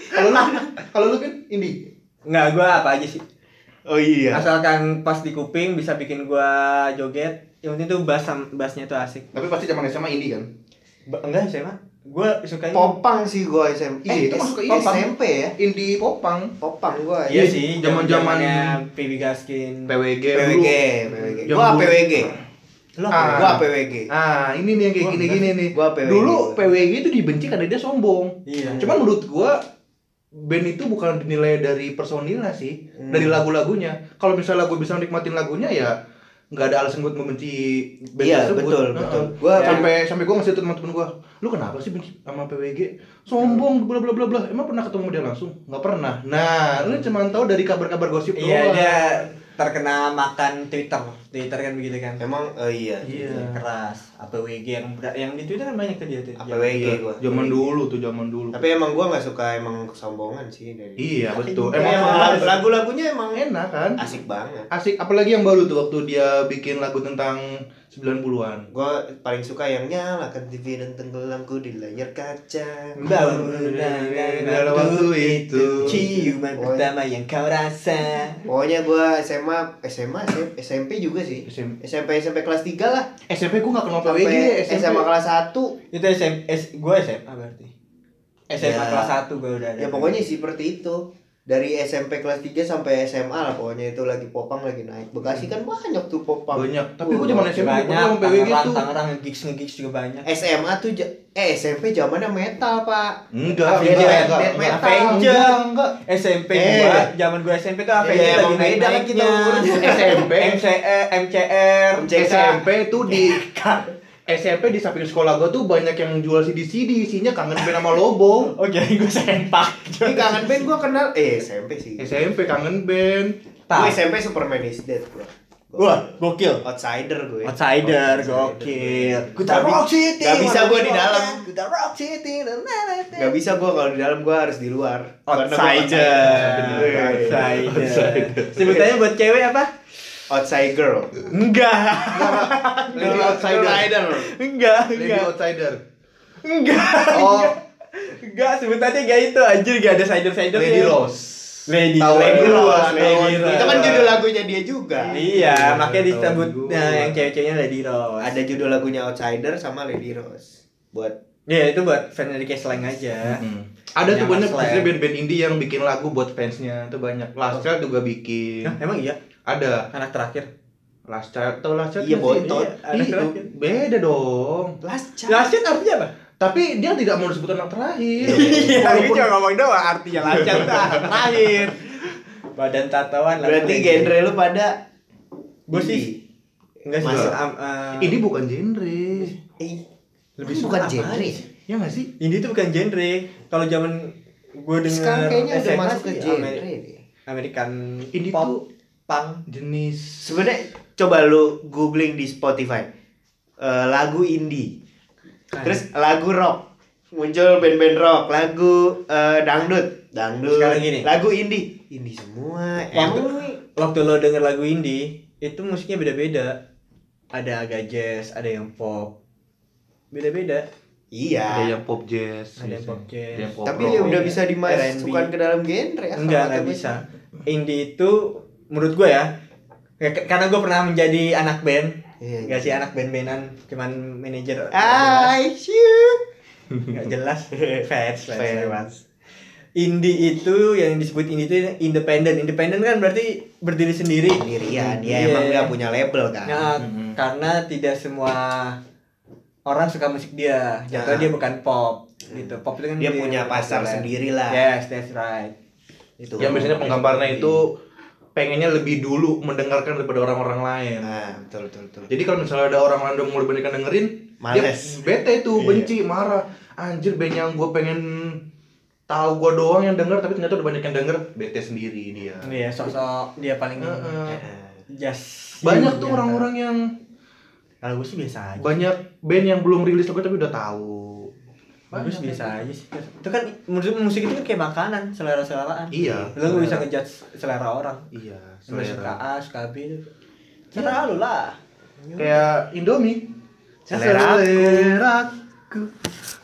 Kalau lu kalau lu kan indie. Enggak, gue apa aja sih. oh iya. Asalkan pas di kuping bisa bikin gue joget. Yang penting tuh bass bassnya tuh asik. Tapi pasti zaman SMA indie kan? Ba- enggak sih mah. Gue sukanya Popang sih gue SMP. Iya, itu masuk ke ini, SMP ya. Indie popang. Popang gue. Iya sih, zaman-zamannya zaman-zamannya PB Gaskin. PWG PWG. PWG. Dulu- PWG. Lo Ah. Gua PWG. Ah, ini nih yang kayak gini-gini nih. Gua PWG. Dulu PWG itu dibenci karena dia sombong. Iya. Cuman menurut gua band itu bukan dinilai dari personilnya sih, Hmm. dari lagu-lagunya. Kalau misalnya gue bisa nikmatin lagunya ya nggak ada alasan buat membenci band Iya, tersebut. betul, Heeh. betul. Gua Ya, sampai sampai gue ngasih teman-teman gue, lu kenapa sih benci sama PWG? Sombong, bla bla bla bla. Emang pernah ketemu dia langsung? Nggak pernah. Nah, lu cuma tahu dari kabar-kabar gosip Iya, doang. dia terkena makan Twitter. Twitter kan begitu kan. emang oh iya. Iya. Keras. APWG yang yang di Twitter kan banyak tuh dia tuh. APWG Iya, gua. Zaman dulu tuh, zaman dulu. Tapi emang gua nggak suka emang kesombongan sih dari. Iya, betul. Emang, Emang lagu- lagu-lagunya emang enak kan? asik banget. Asik apalagi yang baru tuh waktu dia bikin lagu tentang 90-an. Gua paling suka yang nyalakan TV dan tenggelamku di layar kaca. Dalam waktu itu. ciuman pertama yang kau rasa. Pokoknya gua SMA, SMA, SM- SMP juga sih. SM SMP SMP kelas 3 lah. SMP gua gak kenal PWG, SMP. SMA kelas 1. Itu SM, S, gue SMA berarti. SMA Ya. kelas 1 gue udah ada. Ya pokoknya seperti itu. Dari SMP kelas 3 sampai SMA lah pokoknya itu lagi popang lagi naik. Bekasi kan banyak tuh popang. Banyak. Tapi gua zaman SMP banyak sama PWG Tangerang, nge-gigs nge-gigs juga banyak. SMA tuh eh SMP zamannya metal, Pak. Enggak, enggak, death enggak. metal. Avenger. Enggak. SMP Eh. gua, zaman gua SMP tuh apa Iya, lagi beda kan kita. SMP. *laughs* MCR. MCK. SMP tuh di *laughs* SMP di samping sekolah gua tuh banyak yang jual CD-CD isinya kangen band sama Lobo. *laughs* Oh jadi gue sempak. Ini kangen band gua kenal eh SMP sih. SMP kangen band. Gue SMP Superman is Dead gua. Gua Wah, gokil. outsider gue. Outsider, Outsider gokil. gue. Bi- Rock City. gak bisa gua di dalam. Kuta Rock City. Gak bisa gua kalau di dalam gua harus di luar. Outsider. Outsider. Sebutannya buat cewek apa? Outside girl. Enggak. Lady Outsider. Enggak, Lady enggak. Outsider. Enggak. Oh, Enggak, sebutannya gak itu anjir gak ada sider-sider Lady Rose. Lady, Tahu Lady Lady Rose, Lady tahu. Rose. Itu kan judul lagunya dia juga. Iya, makanya disebut nah, yang cewek-ceweknya Lady Rose. Ada judul lagunya Outsider sama Lady Rose. Buat Ya itu buat fan dari Slang aja. Hmm. Ada tuh banyak band-band indie yang bikin lagu buat fansnya tuh banyak. Last Child juga bikin. Hah, emang iya Ada anak terakhir. Last Child atau Last Child Iya? Boytot. Iya, anak Ih, terakhir. beda dong. Last Child. Lacet artinya apa? Tapi dia tidak mau disebut anak terakhir. Iya, Walaupun- aku cuma ngomong doang artinya lacet tuh anak terakhir. Badan tatoan lah. Berarti genre lu pada Gue sih enggak sih. Eh, ini bukan genre. eh, lebih ini suka bukan genre. Ya nggak sih? Indie itu bukan genre. Kalau zaman gue denger Sekarang kayaknya udah SMA masuk ke genre. American Indie pop, tuh punk. jenis Sebenarnya coba lu googling di Spotify Eh, lagu indie, terus lagu rock muncul band-band rock, lagu eh, dangdut, dangdut, Sekarang gini. lagu indie, indie semua. Waktu, Emang waktu lo denger lagu indie, itu musiknya beda-beda. Ada agak jazz, ada yang pop. Beda-beda. ada iya. yang pop jazz, Ada yang pop jazz. Ada yang pop Tapi rock. ya udah bisa dimasukkan ke dalam genre ya. Enggak, enggak bisa. Indie itu menurut gue ya, Ya, karena gue pernah menjadi anak band. Iya, Gak sih anak band-bandan, cuman manajer. I shoot. Gak jelas. *laughs* Fans, fans. Indie itu yang disebut indie itu independen. Independen kan berarti berdiri sendiri. Sendirian, dia Iya. emang nggak punya label kan. Nah, Mhm. karena tidak semua orang suka musik dia. Jatuh Nah. dia bukan pop gitu. Pop itu kan Dia punya pasar sendiri lah. Yes, that's right. Itu. Yang biasanya penggambarnya itu pengennya lebih dulu mendengarkan daripada orang-orang lain. Nah, betul betul betul. Jadi kalau misalnya ada orang mulai banyak yang dengerin, dia Males. bete itu, Iya. benci, marah. Anjir band yang gue pengen tahu gue doang yang denger tapi ternyata udah banyak yang denger, bete sendiri dia. Iya, sosok dia paling Heeh. just Banyak tuh orang-orang yang Kalau gue sih biasa aja. banyak band yang belum rilis lagu tapi udah tahu. Sih biasa aja sih. Itu kan musik musik itu kan kayak makanan, selera-seleraan. Iya. Lu nggak bisa ngejudge selera orang. Iya, Lu suka selera. A, suka B itu. Selera lu lah. Kayak Indomie. Selera aku. Seleraku.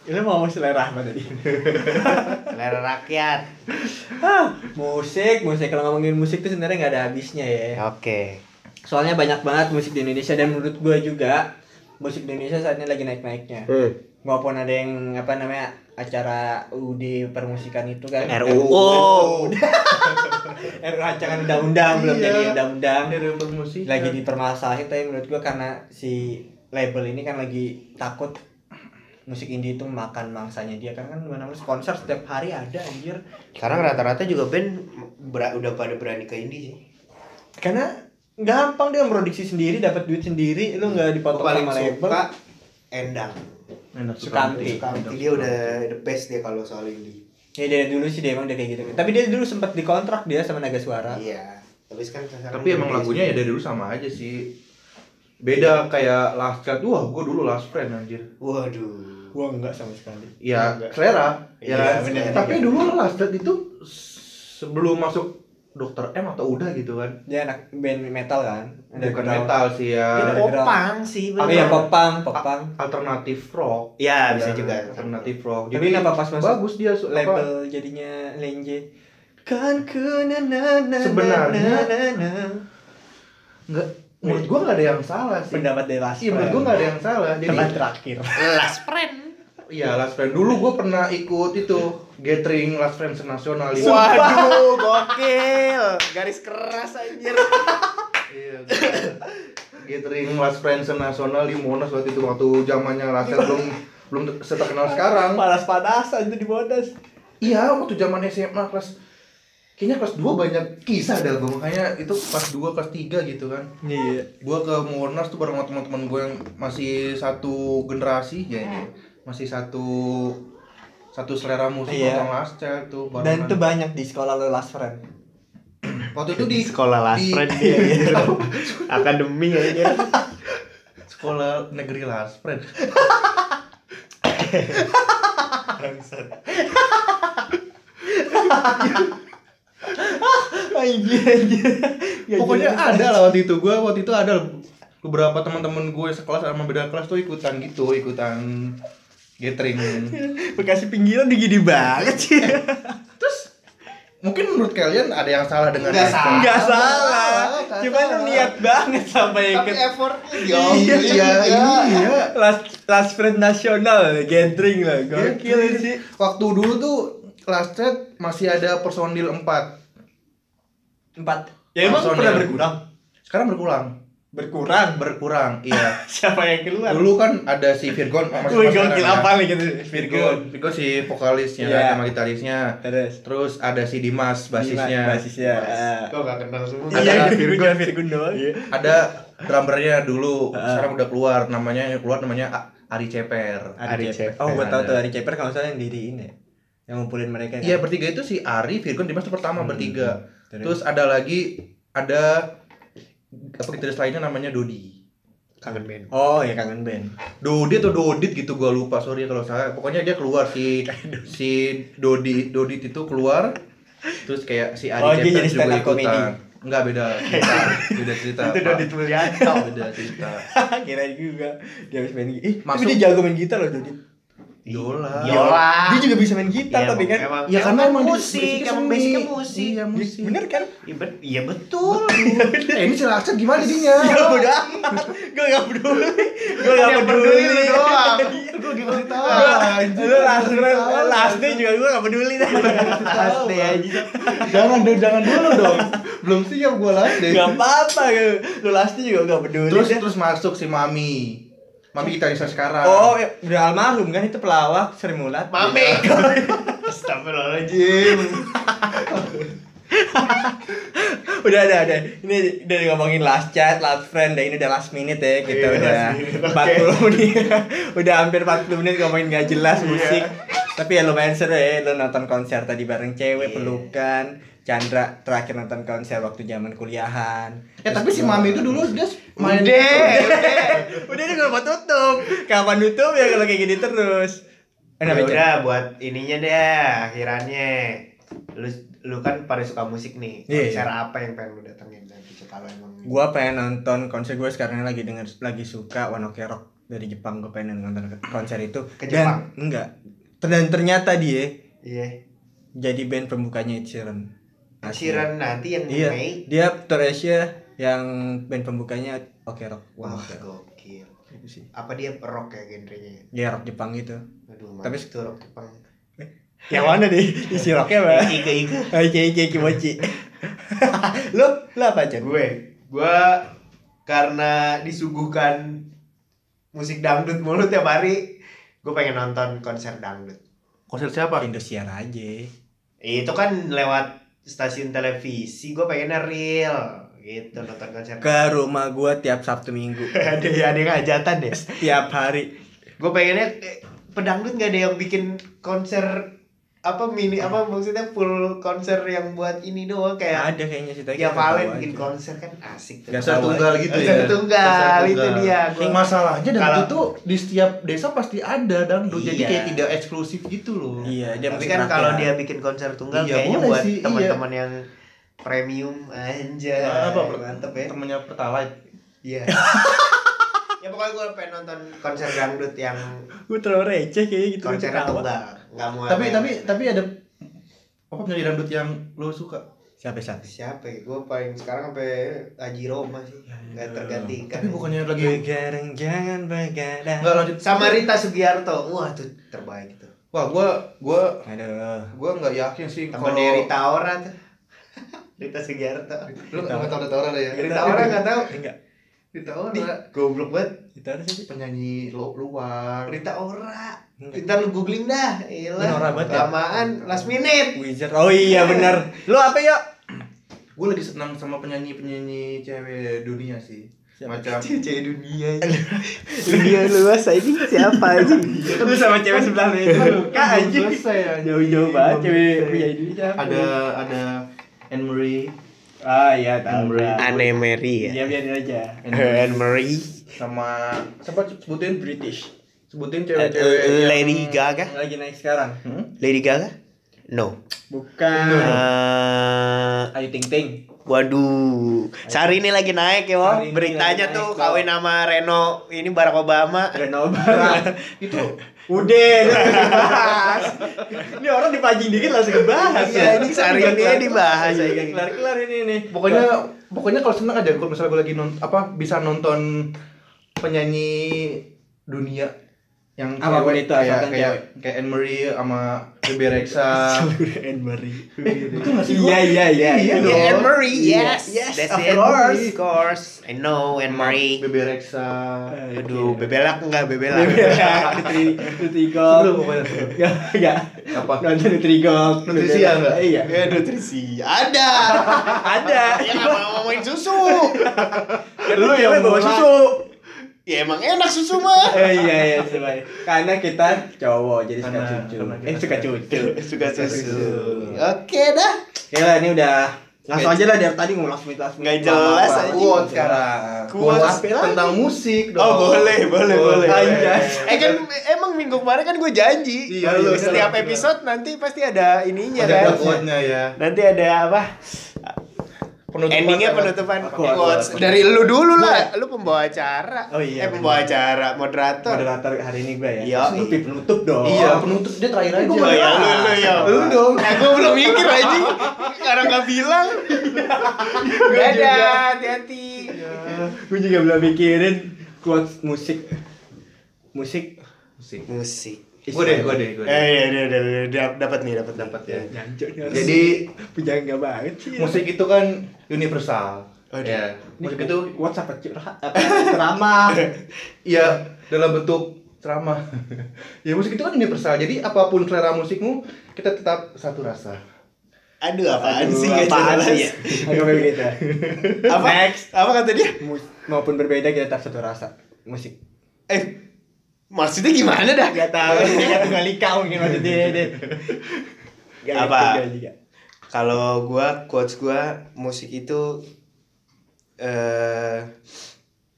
Ini mau selera apa tadi? *laughs* Selera rakyat. Ah, musik, musik kalau ngomongin musik tuh sebenarnya nggak ada habisnya ya. Oke. Soalnya banyak banget musik di Indonesia dan menurut gue juga musik di Indonesia saat ini lagi naik-naiknya. Maupun ada yang apa namanya acara UD permusikan itu kan RUU. RUU *laughs* rancangan undang-undang belum Iya. jadi undang-undang lagi dipermasalahin tapi menurut gua karena si label ini kan lagi takut musik indie itu makan mangsanya dia kan kan mana sponsor setiap hari ada anjir Sekarang rata-rata juga band ber- udah pada berani ke indie sih. karena gampang dia memproduksi sendiri dapat duit sendiri lu nggak dipotong sama label suka Endang. Enak Sukamti. Sukamti dia udah the best dia kalau soal indie. ya dari dulu sih dia emang dia kayak gitu tapi dia dulu sempat dikontrak dia sama Naga Suara Iya. Tapi sekarang Tapi emang lagunya ya dari dulu sama aja sih. Beda kayak Last Cut. Wah, gua dulu Last Friend anjir. Waduh. gua enggak sama sekali Ya, Enggak. selera. Iya, Ya, bener. tapi dulu Last Cut itu sebelum masuk Dokter M atau udah gitu kan. dia anak band metal kan Bukan metal sih ya. popang sih oh bener. iya popang popang Alternatif rock. Iya, bisa Ya, juga. Alternatif rock. Tapi kenapa pas masuk bagus dia apa, label jadinya lenje kan ku na na na Sebenarnya- na, na, na. Enggak menurut gua enggak ada yang salah sih. pendapat dari Last Iya, menurut gua enggak ada yang salah. Jadi Teman terakhir Last friend. Iya, Last Friend. Dulu gue pernah ikut itu gathering Last Friends nasional di Waduh, *laughs* gokil. Garis keras anjir. Iya. gathering Last Friends nasional di Monas waktu itu waktu zamannya Last Friends belum belum terkenal sekarang. panas-panasan itu di Monas Iya, waktu zaman SMA kelas kayaknya kelas 2 banyak kisah dah gue makanya itu kelas 2 kelas 3 gitu kan. iya Gua ke Monas tuh bareng teman-teman gue yang masih satu generasi ya ini. Masih satu satu selera musik Iya. nonton Last Child tuh dan barengan. itu banyak di sekolah lo last friend *clears throat* waktu itu di sekolah last di- friend dia *laughs* gitu. Akademi aja. *laughs* sekolah negeri Last Friend. *laughs* anjir anjir Ya, Pokoknya ada lah waktu itu gue waktu itu ada beberapa teman-teman gue sekelas sama beda kelas tuh ikutan gitu ikutan gathering. *laughs* Bekasi pinggiran digini banget sih Terus mungkin menurut kalian ada yang salah dengan Nggak itu? salah. Enggak salah. nggak salah. niat banget sampai Tapi ikut effortnya *laughs* Iya, iya, iya. last last friend nasional gathering lah. Gokil Gathering. sih. Waktu dulu tuh last chat masih ada personil 4 Empat. Ya emang Personil. pernah berkurang. Sekarang berkurang. Berkurang. Berkurang, *laughs* iya. Siapa yang keluar? Dulu kan ada si Virgon masih Wih, masih gokil sekarang apa ya. nih gitu. Virgon. Virgon. Virgon si vokalisnya Iya. kan, sama gitarisnya. Terus. Terus ada si Dimas basisnya. Basisnya. Ah. Kok gak kenal semua? Ada Iya, Virgon. Virgon, Virgon doang. Ada drummernya dulu, Ah. sekarang udah keluar namanya yang keluar namanya Ari Ceper. Ari Ari Ceper. Ceper. Oh, gua tahu Ada. tuh Ari Ceper kalau misalnya yang diriin ya. Yang ngumpulin mereka kan. Iya bertiga itu si Ari, Virgon, Dimas itu pertama Hmm. bertiga. Terus? Terus ada lagi ada apa gitaris lainnya namanya Dodi. Kangen band. Oh, ya kangen band. Dodi atau Dodit gitu gua lupa sorry kalau salah. Pokoknya dia keluar si *laughs* si Dodi Dodit itu keluar. Terus kayak si Ari Oh, jadi juga ikutan. Enggak beda cerita, beda cerita. Itu. Dodit Mulyanto. Beda cerita. *laughs* Kirain juga dia habis main gitar. Eh, tapi Masuk- dia jago main gitar loh Dodit. Idola. Idola. Dia juga bisa main gitar Iya, tapi kan. emang, Ya karena emang musik, emang basicnya musik. Iya, musik. Bener kan? Iya, bet- Iya betul. *laughs* Eh ini celaka gimana jadinya? Ya udah. Gue gak peduli. Gue gak peduli. peduli lu doang. *laughs* Gue gimana tahu? Lu last last day juga gue gak peduli dah. Last day aja. Jangan dong, jangan dulu dong. Belum siap gue last day. Gak apa-apa Lu last day juga gak peduli. Terus terus masuk si Mami. Mami kita sekarang. Oh, ya, udah almarhum kan itu pelawak Sri Mulat. Mame. *laughs* Astagfirullahaladzim. *laughs* udah ada ada ini udah ngomongin last chat last friend dan ini udah last minute ya kita Iya, udah minute, 40 menit *laughs* udah hampir 40 menit ngomongin gak jelas Iya. musik tapi ya lumayan seru ya lu nonton konser tadi bareng cewek Iya. pelukan Chandra terakhir nonton konser waktu zaman kuliahan Eh tapi si Mami itu dulu dia main Udah. udah ini gak mau tutup kapan tutup ya kalau kayak gini terus Ya Kenapa, Chan? udah buat ininya deh akhirannya. Lu lu kan pada suka musik nih. Iya. Konser apa yang pengen lu datengin nanti kalau emang gua pengen nonton konser gue sekarang lagi denger lagi suka One Ok Rock dari Jepang gue pengen nonton konser itu Ke dan enggak dan ternyata dia Iya. jadi band pembukanya Ed Sheeran Asli. Sheeran nanti yang iya Mei. dia tour Asia yang band pembukanya Ok Rock Wah, Ok Rock gokil. itu sih Apa dia rock ya genrenya? ya rock Jepang gitu Aduh, Tapi- Tapi itu rock Jepang. yang mana nih *laughs* isi rocknya apa Ike Ike. Oke oke kimochi lo *laughs* lo *laughs* apa aja Gue, gue karena disuguhkan musik dangdut mulu tiap hari, gue pengen nonton konser dangdut. konser siapa? Indosiar aja Itu kan lewat stasiun televisi, gue pengennya real gitu nonton konser. ke rumah gua tiap Sabtu Minggu *laughs* ada ada yang hajatan deh. tiap hari Gue pengennya eh, pedangdut gak ada yang bikin konser apa mini apa maksudnya full konser yang buat ini doang kayak ada kayaknya sih tapi ya Valen tahu bikin aja. konser kan asik tuh. Konser tunggal aja. gitu Konser ya. tunggal, Konser itu tunggal. dia. Gua- Masalahnya dangdut Kalau- tuh di setiap desa pasti ada. Jadi Iya. kayak tidak eksklusif gitu loh. iya dia Tapi kan kalau dia bikin konser tunggal Iya, kayaknya buat iya. teman-teman yang premium anjay. Ah, apa mantep ya. Temennya Pertalite. Iya. ya *laughs* pokoknya gue pengen nonton konser dangdut yang gue terlalu receh kayaknya gitu konsernya ketawa. tunggal. Enggak mau Tapi tapi tapi ada apa penyanyi dangdut yang lo suka? siapa siapa siapa ya? Gue paling sekarang sampai Haji Roma sih. Enggak tergantikan. Tapi bukannya lagi begadang jangan begadang enggak lanjut sama Rita Sugiarto. Wah, tuh terbaik itu. Wah, gua gua aduh gua nggak yakin sih Temennya Rita Ora tuh. *laughs* Rita Sugiarto. lu nggak tahu Rita Ora ya? Rita Ora enggak tahu. enggak Rita Ora goblok banget. Ada sih penyanyi lu luar. Rita Ora. Ntar lu googling dah. Iyalah. Ora banget ya? Lamaan last minute. Wizard oh iya benar lu apa ya *clears throat* Gue lagi senang sama penyanyi-penyanyi cewek dunia sih. Siapa? Macam *laughs* Cewek dunia. *laughs* dunia luas ini siapa aja? lu sama cewek sebelah lu itu kak aja Belum selesai ya. jauh-jauh banget cewek punya ini siapa Ada ada Anne Marie ah iya tahu Anne lah. Anne Mary iya biarin aja *laughs* Anne Marie. sama siapa sebutin British sebutin Eh, cewek-cewek yang- Lady Gaga. lagi naik sekarang Hmm? Lady Gaga? No. bukan Eh, Ayu Ting Ting waduh. Sehari ini lagi naik ya, Wong. Beritanya tuh naik, kawin sama Reno ini Barack Obama. Reno Barat itu udah. Dibahas *laughs* ini orang dipajing dikit langsung dibahas. Iya, ini sehari ini ya dibahas aja. kelar kelar ini nih. Pokoknya pokoknya kalau seneng aja kalau misalnya gue lagi non apa bisa nonton penyanyi dunia yang Apa pun cewek, itu, kayak asalkan kayak kayak Anne Marie sama Bebe Rexha *laughs* Anne Marie iya iya iya Iya iya Anne Marie, Yes, yes, yes, that's of it. course. Of course, I know Anne Marie. Bebe Rexha Aduh, bebelak enggak bebelak. Nutri Nutrigol. *laughs* Enggak, enggak. apa Nonton Nutrigol. Nutrisi ya, enggak? Iya. Ya nutrisi ada. *laughs* Ada. Ya nggak mau ngomongin susu. Lu yang bawa susu. Ya emang enak susu mah. *laughs* Eh iya iya sebaik. Karena kita cowok jadi suka Karena- cucu. karena kita Eh suka cucu. Suka susu. Oke dah. Oke lah ini udah langsung aja lah dari tadi ngulas mit last Nggak jelas aja. quote sekarang Quote. Quote tentang musik dong Oh boleh, boleh, boleh. Anjas. Eh kan emang minggu kemarin kan gue janji. Iya, Kalau iya, setiap iya. episode nanti pasti ada ininya ada kan. quote-nya ya Nanti ada apa? Penutupan Endingnya penutupan Quotes. quotes. Dari lu dulu lah, lu pembawa acara. Oh iya, Eh pembawa acara, moderator. Moderator hari ini gue ya. Iya. Lu penutup dong. Iya, penutup dia terakhir aja. Ya lu lu ya. Lu dong. Eh gua belum mikir *laughs* aja. Karena nggak bilang. Dadah, hati-hati. gue juga belum mikirin quotes musik. Musik. Musik. Musik. Gue deh, gue deh, gue Eh deh. iya iya iya, iya, iya, dapat nih, dapat Dapat ya. Jancok nih harus. Jadi *laughs* punya enggak banget sih. musik itu kan universal. Oh, ya. Ini Musik itu apa apa *laughs* ceramah. *laughs* ya dalam bentuk ceramah. ya musik itu kan universal. Jadi apa pun selera musikmu, kita tetap satu rasa. Aduh apaan Aduh, sih nggak apaan sih ya? Agak begitu. Apa? Next. Apa kata dia? Maupun berbeda kita tetap satu rasa. Musik. Eh maksudnya gimana dah? Gak tahu. Gak tunggal ika mungkin maksudnya *laughs* deh. Gak Apa? gue. Kalau gua quotes gua musik itu eh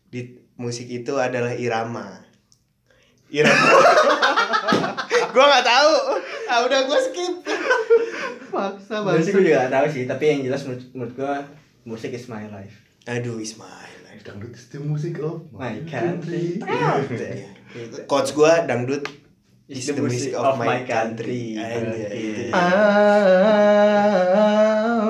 di musik itu adalah irama. Irama. *laughs* gua nggak tahu. Ah udah gua skip. Paksa Gue sih gue juga gak tahu sih, tapi yang jelas menurut, menurut gue musik is my life. Aduh Ismail. Dangdut is the music of My country. Iya. Quotes gua dangdut Is the music of my country. Iya, itu. Ah,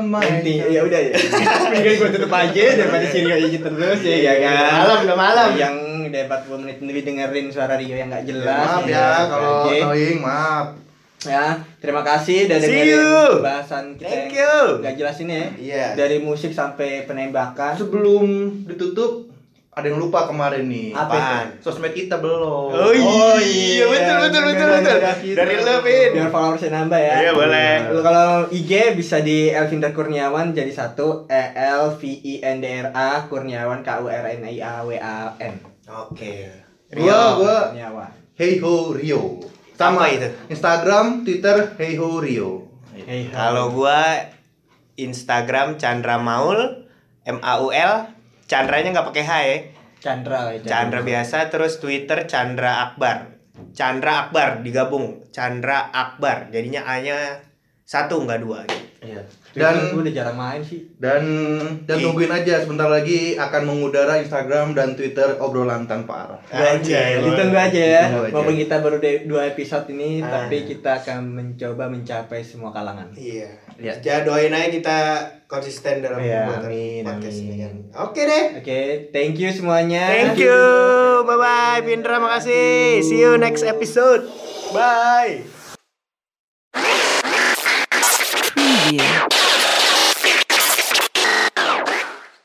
my ya udah ya. *laughs* Mendingan gue tutup aja daripada si Rio aja terus ya, ya kan. Malam, udah malam. Yang udah 40 menit lebih dengerin suara Rio yang gak Ya, jelas. maaf ya kalau Oke. annoying, maaf. Ya, terima kasih See dengerin you. bahasan kita Thank you. Gak jelas ini ya. Iya. Dari musik sampai penembakan. Sebelum ditutup, ada yang lupa kemarin nih. Apa Apaan? Sosmed kita belum. Oh iya, betul betul betul betul. Dari lu, Vin. Biar followersnya nambah ya. Iya, boleh. Lu kalau IG bisa di Elvindra Kurniawan jadi satu E L V I N D R A Kurniawan K U R N I A W A N. Oke. Gua, gua Kurniawan. Hey Ho Rio. Sama itu. Instagram, Twitter Hey Ho Rio. Hey, Kalau gua Instagram Chandra Maul M A U L Chandranya nggak pakai H ya. Chandra ya, Chandra biasa terus Twitter Chandra Akbar. Chandra Akbar digabung Chandra Akbar. Jadinya A-nya satu nggak dua. Iya. Dan Dan gue udah jarang main sih. dan dan tungguin aja sebentar lagi akan mengudara Instagram dan Twitter obrolan tanpa arah. Anjay, Ditunggu aja ya. Aja. Walaupun kita baru de- dua episode ini, Ah. tapi kita akan mencoba mencapai semua kalangan. Iya. Iya. Ya doain aja kita konsisten dalam Iya, membuat amin, podcast amin. ini kan. Oke deh. Oke, thank you semuanya. Thank you. Bye bye. Pindra makasih. See you next episode. Bye.